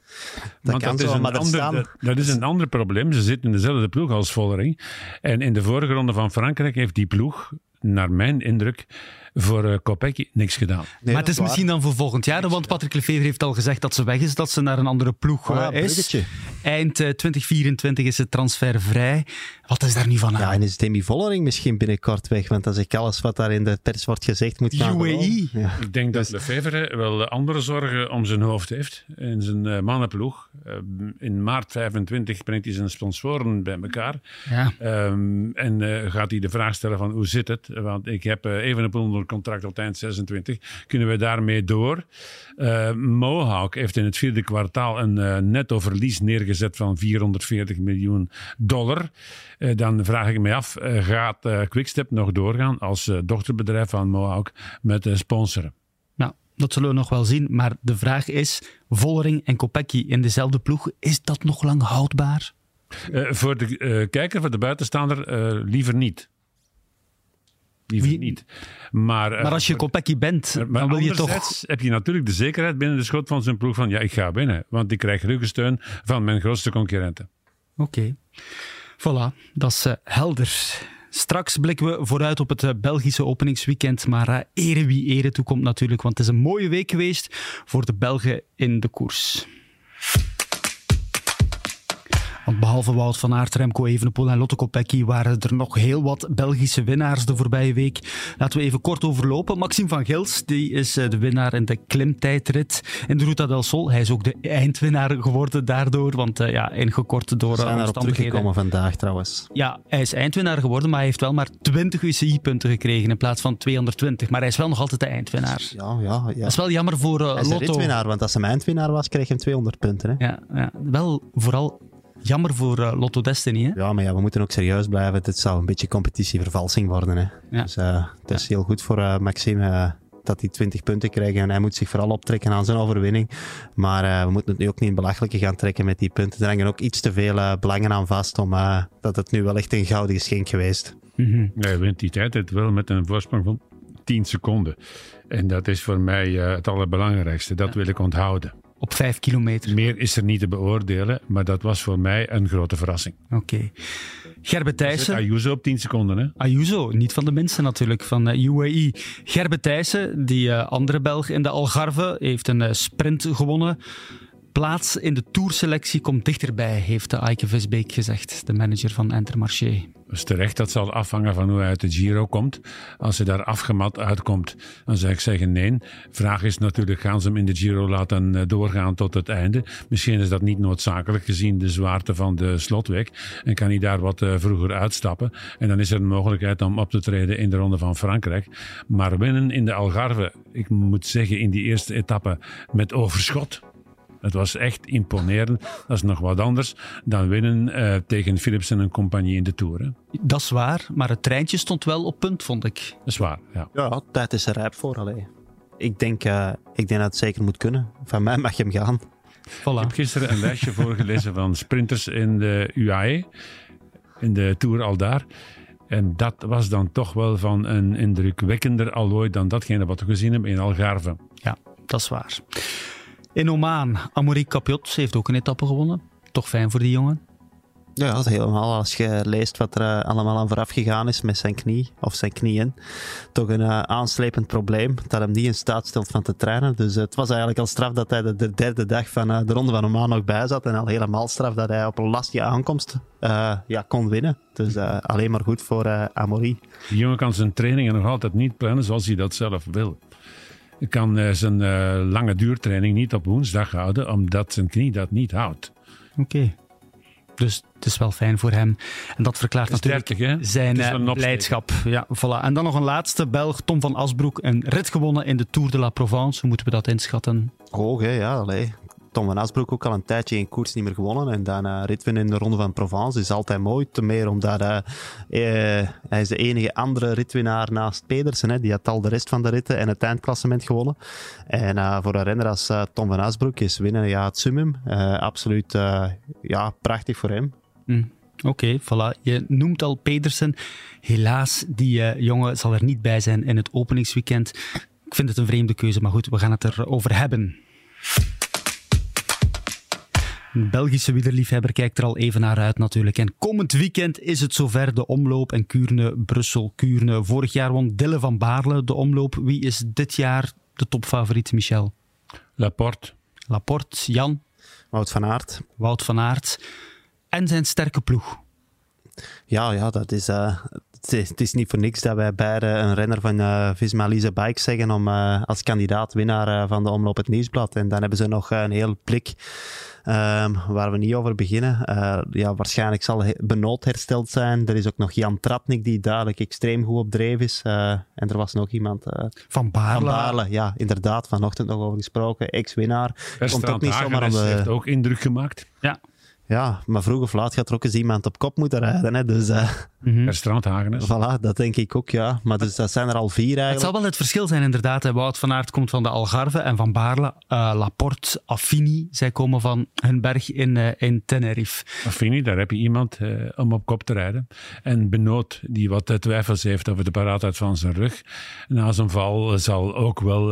Want kan dat, is zo, een maar ander, staan- dat, dat is een ander probleem. Ze zitten in dezelfde ploeg als Vollering. En in de vorige ronde van Frankrijk heeft die ploeg, naar mijn indruk, voor eh Kopecky niks gedaan. nee, maar het is waar. misschien dan voor volgend jaar. Want Patrick Lefevre heeft al gezegd dat ze weg is. Dat ze naar een andere ploeg Ah, eh, is. bruggetje. Eind eh, 2024 is het transfervrij. Wat is daar nu van aan? Ja, en is Demi Vollering misschien binnenkort weg? Want als ik alles wat daar in de pers wordt gezegd moet gaan UAE. Ja. Ik denk dat Lefevre wel andere zorgen om zijn hoofd heeft. In zijn eh, mannenploeg. Eh, in maart 25 brengt hij zijn sponsoren bij elkaar. Ja. Ehm, en eh, gaat hij de vraag stellen van hoe zit het? Want ik heb even een onder contract tot eind 26. Kunnen we daarmee door? Eh, Mohawk heeft in het vierde kwartaal een netto verlies neergezet van 440 miljoen dollar. Eh, dan vraag ik me af, eh, gaat eh, Quickstep nog doorgaan als dochterbedrijf van Mohawk met sponsoren? Nou, dat zullen we nog wel zien. Maar de vraag is, Vollering en Kopecky in dezelfde ploeg, is dat nog lang houdbaar? Voor de kijker, voor de buitenstaander, liever niet. Liever Wie- niet. Maar, Maar als je Kopecky bent, Maar dan wil je toch... heb je natuurlijk de zekerheid binnen de schot van zijn ploeg van ja, ik ga winnen. Want ik krijg ruggensteun van mijn grootste concurrenten. Oké. Voilà, dat is eh, helder. Straks blikken we vooruit op het eh, Belgische openingsweekend. Maar eh, ere wie ere toekomt natuurlijk, want het is een mooie week geweest voor de Belgen in de koers. Want behalve Wout van Aert, Remco Evenepoel en Lotte Kopecky waren er nog heel wat Belgische winnaars de voorbije week. Laten we even kort overlopen. Maxime van Gils, die is eh, de winnaar in de klimtijdrit in de Ruta del Sol. Hij is ook de eindwinnaar geworden daardoor, want eh, ja, ingekort door We eh, zijn erop omstandigheden. teruggekomen vandaag trouwens. Ja, hij is eindwinnaar geworden, maar hij heeft wel maar 20 UCI-punten gekregen in plaats van 220. Maar hij is wel nog altijd de eindwinnaar. Ja, ja, ja. Dat is wel jammer voor eh, Hij is Lotto. want als hij eindwinnaar was, kreeg hij hem 200 punten. Hè? Ja, ja, wel vooral jammer voor eh, Lotto Destiny. Hè? Ja, maar ja, we moeten ook serieus blijven. Het zou een beetje competitievervalsing worden. Hè. Ja. Dus eh, het is heel goed voor eh, Maxime eh, dat hij 20 punten krijgt. En hij moet zich vooral optrekken aan zijn overwinning. Maar eh, we moeten het nu ook niet in belachelijke gaan trekken met die punten. Er hangen ook iets te veel eh, belangen aan vast om eh, dat het nu wel echt een gouden geschenk geweest. Mhm. Hij wint die tijd het wel met een voorsprong van 10 seconden. En dat is voor mij eh, het allerbelangrijkste. Dat wil ik onthouden. Op 5 kilometer. Meer is er niet te beoordelen, maar dat was voor mij een grote verrassing. Oké. Gerben Thijssen. Ayuso op 10 seconden, hè? Ayuso, niet van de minste natuurlijk, van eh, UAE. Gerben Thijssen, die eh, andere Belg in de Algarve, heeft een eh, sprint gewonnen. Plaats in de tourselectie komt dichterbij, heeft uh, Eike Visbeek gezegd, de manager van Intermarché. Dus terecht, dat zal afhangen van hoe hij uit de Giro komt. Als hij daar afgemat uitkomt, dan zou ik zeggen nee. Vraag is natuurlijk, gaan ze hem in de Giro laten eh, doorgaan tot het einde? Misschien is dat niet noodzakelijk gezien de zwaarte van de slotweek. En kan hij daar wat eh, vroeger uitstappen. En dan is er een mogelijkheid om op te treden in de Ronde van Frankrijk. Maar winnen in de Algarve, ik moet zeggen in die eerste etappe met overschot. Het was echt imponerend. Dat is nog wat anders dan winnen eh, tegen Philipsen en compagnie in de Tour. Hè. Dat is waar, maar het treintje stond wel op punt, vond ik. Dat is waar, ja. Ja, tijd is er rijp voor. Allee. Ik, denk, eh, ik denk dat het zeker moet kunnen. Van mij mag je hem gaan. Ik Voilà. heb gisteren een lijstje voorgelezen van sprinters in de UAE, in de Tour al daar. En dat was dan toch wel van een indrukwekkender allooi dan datgene wat we gezien hebben in Algarve. Ja, dat is waar. In Oman, Amaury Capiot heeft ook een etappe gewonnen. Toch fijn voor die jongen. Ja, dat is helemaal. Als je leest wat er eh, allemaal aan vooraf gegaan is met zijn knie of zijn knieën, toch een eh, aanslepend probleem dat hem niet in staat stelt van te trainen. Dus het was eigenlijk al straf dat hij de, de derde dag van eh, de Ronde van Oman nog bij zat en al helemaal straf dat hij op een lastige aankomst eh, ja, kon winnen. Dus eh, alleen maar goed voor eh Amaury. Die jongen kan zijn trainingen nog altijd niet plannen zoals hij dat zelf wil. Kan eh, zijn eh, lange duurtraining niet op woensdag houden, omdat zijn knie dat niet houdt. Oké. Dus het is wel fijn voor hem. En dat verklaart Dat natuurlijk 30, hè? zijn is eh, blijdschap. Ja, voilà. En dan nog een laatste Belg, Tom van Asbroek. Een rit gewonnen in de Tour de la Provence. Hoe moeten we dat inschatten? Hoog, hè? Ja, allee. Tom van Asbroek ook al een tijdje in koers niet meer gewonnen. En dan uh, in de Ronde van Provence is altijd mooi. Te meer omdat uh, uh, hij is de enige andere ritwinnaar naast Pedersen. Hè. Die had al de rest van de ritten en het eindklassement gewonnen. En uh, voor een renner als Tom van Asbroek is winnen ja, het summum. Absoluut ja, prachtig voor hem. Mm. Oké, voilà. Je noemt al Pedersen. Helaas, die jongen zal er niet bij zijn in het openingsweekend. Ik vind het een vreemde keuze, maar goed, we gaan het erover hebben. Een Belgische wielerliefhebber kijkt er al even naar uit natuurlijk. En komend weekend is het zover de omloop en Kuurne, Brussel, Kuurne. Vorig jaar won Dille van Baarle de omloop. Wie is dit jaar de topfavoriet, Michel? Laporte. Laporte, Jan? Wout van Aert. Wout van Aert. En zijn sterke ploeg. Ja, ja dat is, uh, het, is, het is niet voor niks dat wij beide een renner van uh, Visma Lise Bike zeggen om uh, als kandidaat winnaar van de Omloop het Nieuwsblad. En dan hebben ze nog een heel blik um, waar we niet over beginnen. ja, waarschijnlijk zal Benoot hersteld zijn. Er is ook nog Jan Tratnik die duidelijk extreem goed op dreef is. en er was nog iemand... van Baarle. Van Baarle, ja, inderdaad. Vanochtend nog over gesproken. Ex-winnaar. Komt ook niet zomaar de... heeft ook indruk gemaakt. Ja. Ja, maar vroeg of laat gaat er ook eens iemand op kop moeten rijden. Hè? Dus, uh, mm-hmm. Strandhagenes. Voilà, dat denk ik ook, ja. Maar dus, dat zijn er al vier eigenlijk. Het zal wel het verschil zijn, inderdaad. Wout van Aert komt van de Algarve en van Baarle. Uh, Laporte, Affini, zij komen van hun berg in, uh, in Tenerife. Affini, daar heb je iemand om op kop te rijden. En Benoot, die wat twijfels heeft over de paraatheid van zijn rug. Na zijn val zal ook wel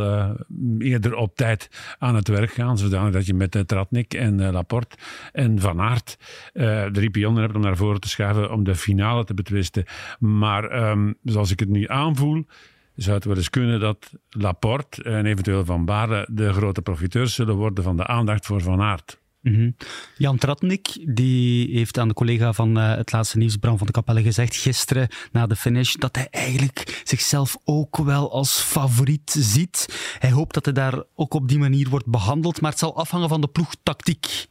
eerder op tijd aan het werk gaan. Zodanig dat je met Tratnik en Laporte en Van Aert uh, pionnen hebt om naar voren te schuiven om de finale te betwisten. Maar um, zoals ik het nu aanvoel, zou het wel eens kunnen dat Laporte en eventueel Van Baarle de grote profiteurs zullen worden van de aandacht voor Van Aert. Mm-hmm. Jan Tratnik die heeft aan de collega van uh, het laatste nieuws, Bram van de Kapelle, gezegd gisteren na de finish dat hij eigenlijk zichzelf ook wel als favoriet ziet. Hij hoopt dat hij daar ook op die manier wordt behandeld, maar het zal afhangen van de ploegtactiek.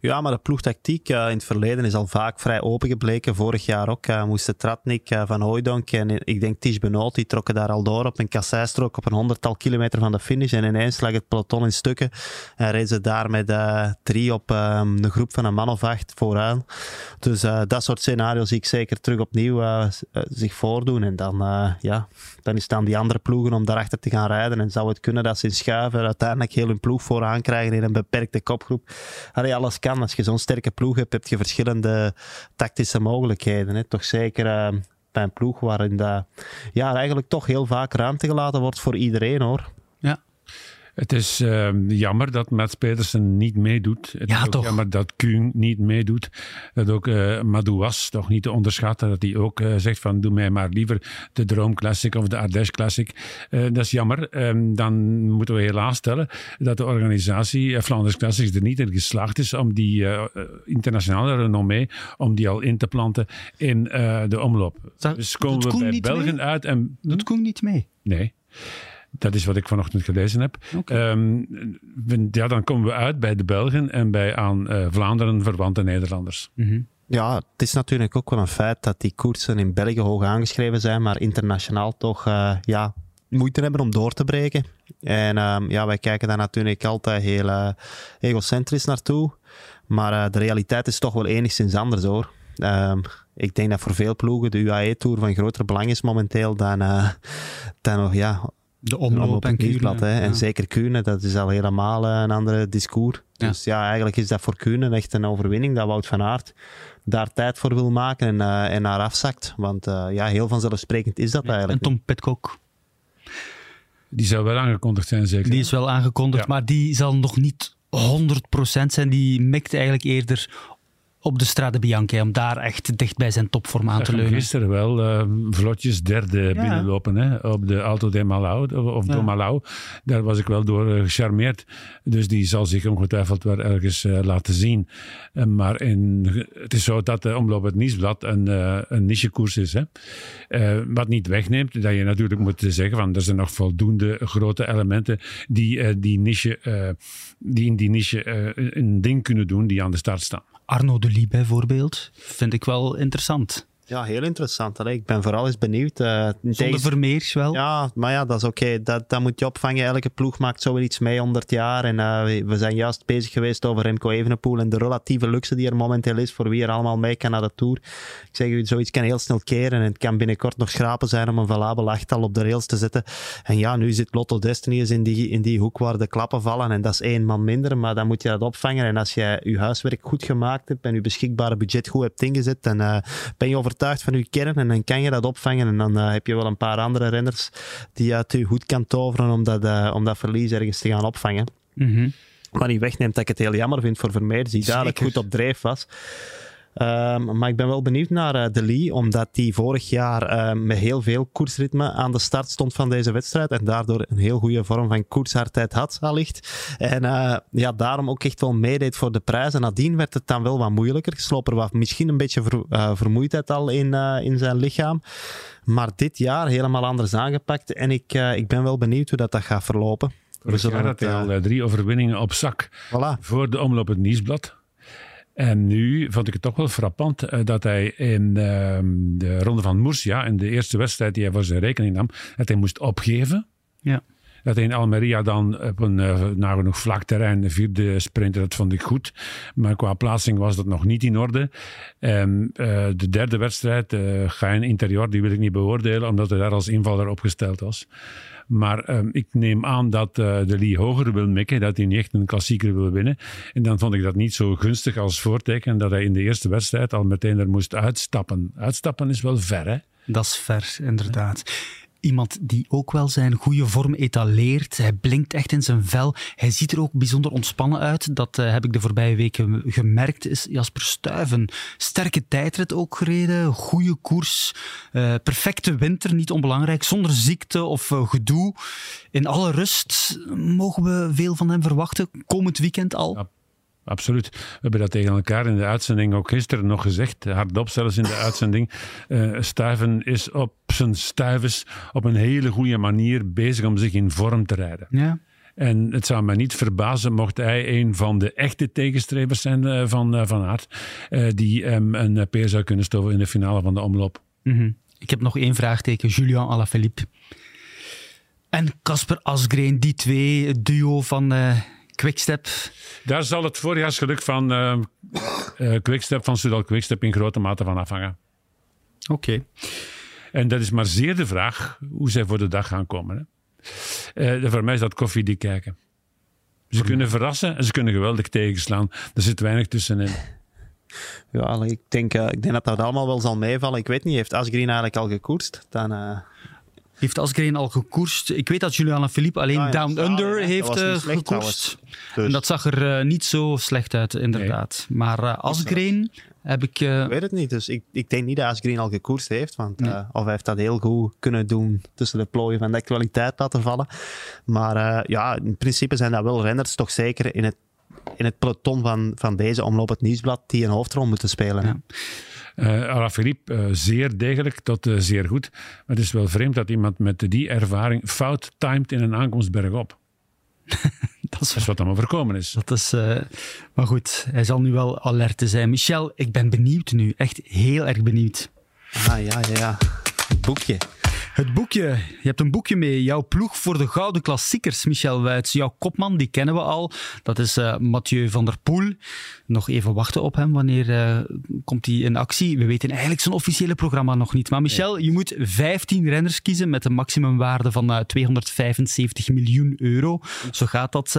Ja, maar de ploegtactiek uh, in het verleden is al vaak vrij open gebleken. Vorig jaar ook uh, moesten Tratnik, uh, Van Hooijdonk en ik denk Ties Benoot, die trokken daar al door op een kasseistrook op een honderdtal kilometer van de finish. En ineens lag het peloton in stukken. En reden ze daar met drie op een groep van een man of acht vooraan. Dus dat soort scenario's zie ik zeker terug opnieuw zich voordoen. En dan, ja, dan is het aan die andere ploegen om daarachter te gaan rijden. En zou het kunnen dat ze in schuiven uiteindelijk heel hun ploeg vooraan krijgen in een beperkte kopgroep. Alles kan. Als je zo'n sterke ploeg hebt, heb je verschillende tactische mogelijkheden. Hè. Toch zeker uh, bij een ploeg waarin dat, ja, eigenlijk toch heel vaak ruimte gelaten wordt voor iedereen hoor. Het is uh, jammer dat Mats Pedersen niet meedoet. Het ja, is ook toch. jammer dat Kuhn niet meedoet. Dat ook uh, Madouas toch niet te onderschatten. Dat hij ook uh, zegt van doe mij maar liever de Droom Classic of de Ardèche Classic. Uh, dat is jammer. Um, dan moeten we helaas stellen dat de organisatie Flanders Classics er niet in geslaagd is om die internationale renommee, om die al in te planten in de omloop. Dat, dus komen we bij Belgen mee? uit en... Doet Koen niet mee? Nee. Dat is wat ik vanochtend gelezen heb. Okay. Um, ja, dan komen we uit bij de Belgen en bij aan uh, Vlaanderen verwante Nederlanders. Mm-hmm. Ja, het is natuurlijk ook wel een feit dat die koersen in België hoog aangeschreven zijn, maar internationaal toch uh, ja, moeite hebben om door te breken. En um, ja, wij kijken daar natuurlijk altijd heel uh, egocentrisch naartoe. Maar de realiteit is toch wel enigszins anders hoor. Um, ik denk dat voor veel ploegen de UAE-tour van groter belang is momenteel dan, dan nog ja, de omloop en Kuurne. Ja. En zeker Kuurne, dat is al helemaal een andere discours. Ja. Dus ja, eigenlijk is dat voor Kuurne echt een overwinning dat Wout van Aert daar tijd voor wil maken en, uh, en naar afzakt. Want uh, ja, heel vanzelfsprekend is dat ja. eigenlijk. En Tom Pitcock. Die zou wel aangekondigd zijn, zeker? Die is wel aangekondigd, Ja. maar die zal nog niet 100% zijn. Die mikt eigenlijk eerder op de Strade Bianche, om daar echt dicht bij zijn topvorm aan te leunen. gisteren wel eh, vlotjes derde binnenlopen hè, op de Alto de Malau, of, of Ja. do Malau. Daar was ik wel door eh, gecharmeerd. Dus die zal zich ongetwijfeld wel ergens eh, laten zien. Eh, maar in, het is zo dat de Omloop het Nieuwsblad een, eh, een nichekoers is. Hè. Eh, wat niet wegneemt dat je natuurlijk moet zeggen van er zijn nog voldoende grote elementen die, eh, die, niche, eh, die in die niche eh, een ding kunnen doen die aan de start staan. Arno de Lee bijvoorbeeld, vind ik wel interessant. Ja, heel interessant. Allee, ik ben vooral eens benieuwd. Uh, Zonder Vermeers wel. Ja, maar ja, dat is oké. Dat, dat moet je opvangen. Elke ploeg maakt zoiets mee 100 jaar. En uh, we zijn juist bezig geweest over Remco Evenepoel en de relatieve luxe die er momenteel is voor wie er allemaal mee kan naar de Tour. Ik zeg u, zoiets kan heel snel keren en het kan binnenkort nog schrapen zijn om een valabel achttal op de rails te zetten. En ja, nu zit Lotto Destiny in die, in die hoek waar de klappen vallen en dat is één man minder, maar dan moet je dat opvangen. En als jij je huiswerk goed gemaakt hebt en je beschikbare budget goed hebt ingezet, dan uh, ben je overtuigd van je kern en dan kan je dat opvangen. En dan uh, heb je wel een paar andere renners die uit je goed kan toveren om dat, uh, om dat verlies ergens te gaan opvangen. Mm -hmm. Maar niet wegneemt dat ik het heel jammer vind voor Vermeer, die dadelijk goed op dreef was. Um, maar ik ben wel benieuwd naar uh, De Lee, omdat hij vorig jaar uh, met heel veel koersritme aan de start stond van deze wedstrijd en daardoor een heel goede vorm van koershardheid had, allicht. En uh, ja, daarom ook echt wel meedeed voor de prijs. En nadien werd het dan wel wat moeilijker. Sloper was misschien een beetje ver, vermoeidheid al in, in zijn lichaam. Maar dit jaar helemaal anders aangepakt. En ik, ik ben wel benieuwd hoe dat, dat gaat verlopen. We hij al drie overwinningen op zak voilà. voor de omloop het Nieuwsblad. En nu vond ik het toch wel frappant uh, dat hij in uh, de ronde van Murcia, in de eerste wedstrijd die hij voor zijn rekening nam, dat hij moest opgeven. Ja. Dat hij in Almeria dan op een uh, nagenoeg vlak terrein de vierde sprinter, dat vond ik goed. Maar qua plaatsing was dat nog niet in orde. En uh, de derde wedstrijd, uh, Gain Interior, die wil ik niet beoordelen, omdat hij daar als invaller opgesteld was. Maar um, ik neem aan dat uh, de Lee hoger wil mikken, dat hij niet echt een klassieker wil winnen. En dan vond ik dat niet zo gunstig als voorteken dat hij in de eerste wedstrijd al meteen er moest uitstappen. Uitstappen is wel ver, hè? Dat is ver, inderdaad. Iemand die ook wel zijn goede vorm etaleert. Hij blinkt echt in zijn vel. Hij ziet er ook bijzonder ontspannen uit. Dat uh, heb ik de voorbije weken gemerkt. Is Jasper Stuyven. Sterke tijdrit ook gereden. Goede koers. Uh, perfecte winter, niet onbelangrijk. Zonder ziekte of uh, gedoe. In alle rust mogen we veel van hem verwachten. Komend weekend al. Ja. Absoluut. We hebben dat tegen elkaar in de uitzending ook gisteren nog gezegd. Hardop zelfs in de uitzending. Uh, Stuiven is op zijn stuivens op een hele goede manier bezig om zich in vorm te rijden. Ja. En het zou mij niet verbazen mocht hij een van de echte tegenstrevers zijn uh, van uh, Van Aert. die um, een peer zou kunnen stoven in de finale van de omloop. Mm -hmm. Ik heb nog één vraagteken. Julian Alaphilippe. En Casper Asgreen, die twee, het duo van Quickstep. Daar zal het voorjaarsgeluk van uh, uh, Quickstep, van Sudal Quickstep, in grote mate van afhangen. Oké. Okay. En dat is maar zeer de vraag hoe zij voor de dag gaan komen. Hè. Uh, voor mij is dat koffiedik kijken. Ze voor kunnen mij. verrassen en ze kunnen geweldig tegenslaan. Er zit weinig tussenin. Ja, ik denk, uh, ik denk dat dat allemaal wel zal meevallen. Ik weet niet, heeft Asgreen eigenlijk al gekoerst? Dan, uh... Heeft Asgreen al gekoerst? Ik weet dat Juliana Philippe alleen Ah, ja, Down Under ja, heeft uh, gekoerst. Dus. En dat zag er uh, niet zo slecht uit, inderdaad. Nee. Maar uh, Asgreen heb ik... Ik weet het niet, dus ik, ik denk niet dat Asgreen al gekoerst heeft. Want, nee. of hij heeft dat heel goed kunnen doen tussen de plooien van de kwaliteit laten vallen. Maar ja, in principe zijn dat wel renners, toch zeker in het in het peloton van, van deze omloop het nieuwsblad die een hoofdrol moeten spelen. Ja. Uh, Alaphilippe, uh, zeer degelijk tot uh, zeer goed. Maar het is wel vreemd dat iemand met die ervaring fout timed in een aankomst bergop. dat, is, dat is wat hem overkomen is. Dat is maar goed, hij zal nu wel alert zijn. Michel, ik ben benieuwd nu. Echt heel erg benieuwd. Ah ja, ja, ja. Het boekje. Het boekje. Je hebt een boekje mee. Jouw ploeg voor de Gouden Klassiekers, Michel Wuits. Jouw kopman, die kennen we al. Dat is uh, Mathieu van der Poel. Nog even wachten op hem. Wanneer uh, komt hij in actie? We weten eigenlijk zijn officiële programma nog niet. Maar Michel, nee. je moet 15 renners kiezen met een maximumwaarde van uh, 275 miljoen euro. Zo gaat dat.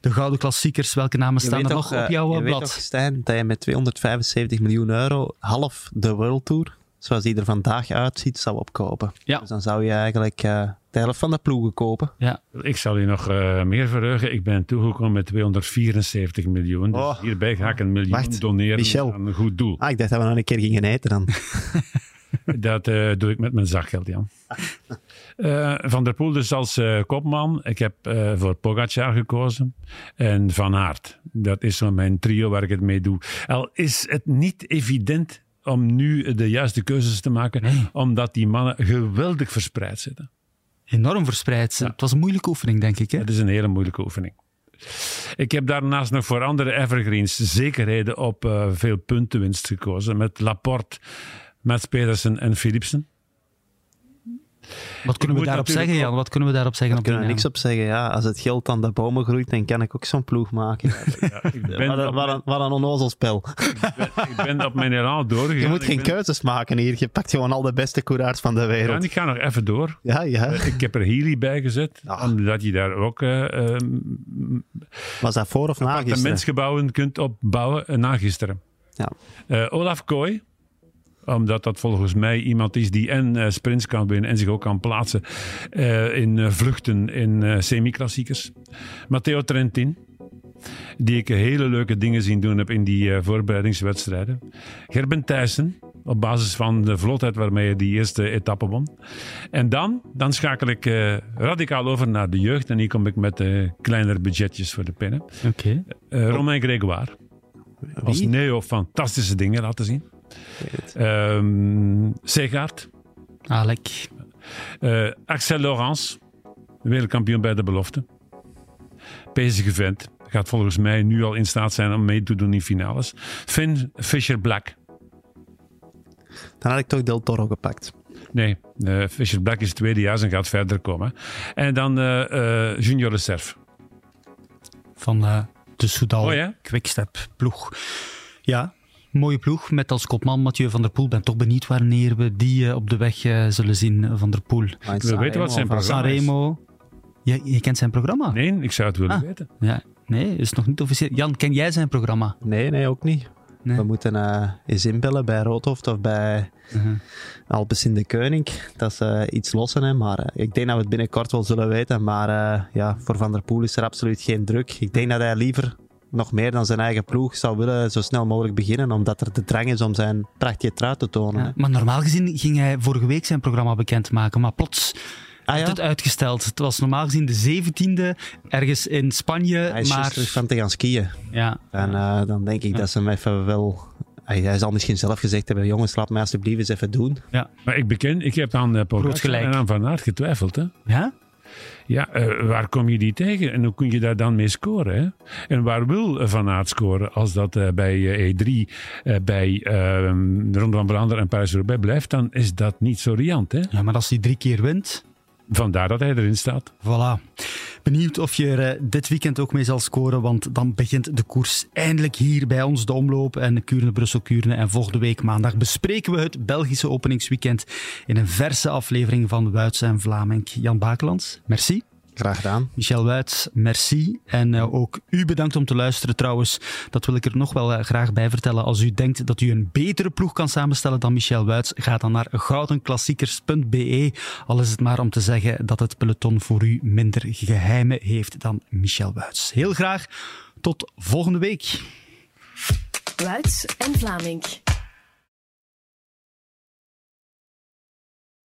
de Gouden Klassiekers, welke namen staan er nog op jouw je blad? Weet nog, Stijn, dat je met 275 miljoen euro half de World Tour zoals die er vandaag uitziet, zou opkopen. Ja. Dus dan zou je eigenlijk uh, de helft van de ploegen kopen. Ja. Ik zal je nog uh, meer verheugen. Ik ben toegekomen met 274 miljoen. Dus oh. hierbij ga ik een miljoen Wacht, doneren Michel. aan een goed doel. Ah, ik dacht dat we nog een keer gingen eten dan. Dat uh, doe ik met mijn zakgeld, Jan. van der Poel dus als kopman. Ik heb voor Pogacar gekozen. En Van Aert. Dat is zo mijn trio waar ik het mee doe. Al is het niet evident om nu de juiste keuzes te maken, nee. omdat die mannen geweldig verspreid zitten. Enorm verspreid. Ja. Het was een moeilijke oefening, denk ik. Hè? Het is een hele moeilijke oefening. Ik heb daarnaast nog voor andere evergreens zekerheden op uh, veel puntenwinst gekozen. Met Laporte, Mats Pedersen en Philipsen. Wat kunnen we daarop zeggen, Jan? Wat kunnen we daarop zeggen? Daar kunnen we niks op zeggen. Ja, als het geld aan de bomen groeit, dan kan ik ook zo'n ploeg maken. Ja, ik ben wat, een, wat, een, wat een onnozelspel. Ik ben, ik ben op mijn herhaal doorgegaan. Je moet geen keuzes maken hier. Je pakt gewoon al de beste coureurs van de wereld. Ja, ik ga nog even door. Ja, ja. Ik heb er Healy bij gezet, ja. omdat je daar ook... Uh, Was dat voor of na gisteren? Appartementsgebouwen kunt opbouwen na gisteren. Ja. Uh, Olaf Kooi, omdat dat volgens mij iemand is die en uh, sprints kan winnen en zich ook kan plaatsen uh, in uh, vluchten in semi-klassiekers. Matteo Trentin, die ik hele leuke dingen zien doen heb in die voorbereidingswedstrijden. Gerben Thijssen, op basis van de vlotheid waarmee hij die eerste etappe won. En dan, dan schakel ik radicaal over naar de jeugd en hier kom ik met kleinere budgetjes voor de pennen. Oké. Okay. Romain Grégoire. Als Neo fantastische dingen laten zien. Um, Segaard. Alec. Uh, Axel Laurence, wereldkampioen bij de belofte. Bezige vent. Gaat volgens mij nu al in staat zijn om mee te doen in finales. Finn Fisher Black. Dan had ik toch Del Toro gepakt. Nee, uh, Fisher Black is tweedejaars en gaat verder komen. En dan uh, Junior Reserve. Van de Soudal oh, ja? Quickstep ploeg. Ja, mooie ploeg met als kopman Mathieu van der Poel. Ben toch benieuwd wanneer we die uh, op de weg uh, zullen zien, Van der Poel. We weten wat zijn programma Sanremo. Je, je kent zijn programma? Nee, ik zou het willen ah, weten. Ja, nee, is nog niet officieel. Jan, ken jij zijn programma? Nee, nee, ook niet. Nee. We moeten uh, eens inbellen bij Roodhoofd of bij uh -huh. Alpes in de Keuning. Dat is uh, iets lossen, hè. maar uh, ik denk dat we het binnenkort wel zullen weten. Maar ja, voor Van der Poel is er absoluut geen druk. Ik denk dat hij liever nog meer dan zijn eigen ploeg zou willen zo snel mogelijk beginnen, omdat er de drang is om zijn prachtige trui te tonen. Ja, maar normaal gezien ging hij vorige week zijn programma bekendmaken, maar plots ah, ja? het uitgesteld. Het was normaal gezien de 17e, ergens in Spanje. Hij is maar... terug van te gaan skiën. Ja. En uh, dan denk ik ja. dat ze hem even wel... Hij zal misschien zelf gezegd hebben, jongens, laat mij alsjeblieft eens even doen. Ja, maar ik beken, ik heb aan uh, Pogacar en aan Van Aert getwijfeld. Hè? Ja? Ja, uh, waar kom je die tegen? En hoe kun je daar dan mee scoren? Hè? En waar wil Van Aert scoren als dat uh, bij uh, E3, bij Ronde van Vlaanderen en Parijs-Roubaix blijft? Dan is dat niet zo riant. Hè? Ja, maar als hij drie keer wint... Vandaar dat hij erin staat. Voilà. Benieuwd of je er dit weekend ook mee zal scoren, want dan begint de koers eindelijk hier bij ons, de omloop en Kuurne, Brussel, Kuurne. En volgende week maandag bespreken we het Belgische openingsweekend in een verse aflevering van Wuits en Vlaming. Jan Bakelands, merci. Graag gedaan. Michel Wuits, merci. En uh, ook u bedankt om te luisteren trouwens. Dat wil ik er nog wel uh, graag bij vertellen. Als u denkt dat u een betere ploeg kan samenstellen dan Michel Wuits, ga dan naar goudenklassiekers.be. Al is het maar om te zeggen dat het peloton voor u minder geheimen heeft dan Michel Wuits. Heel graag tot volgende week. Wuits en Vlaming.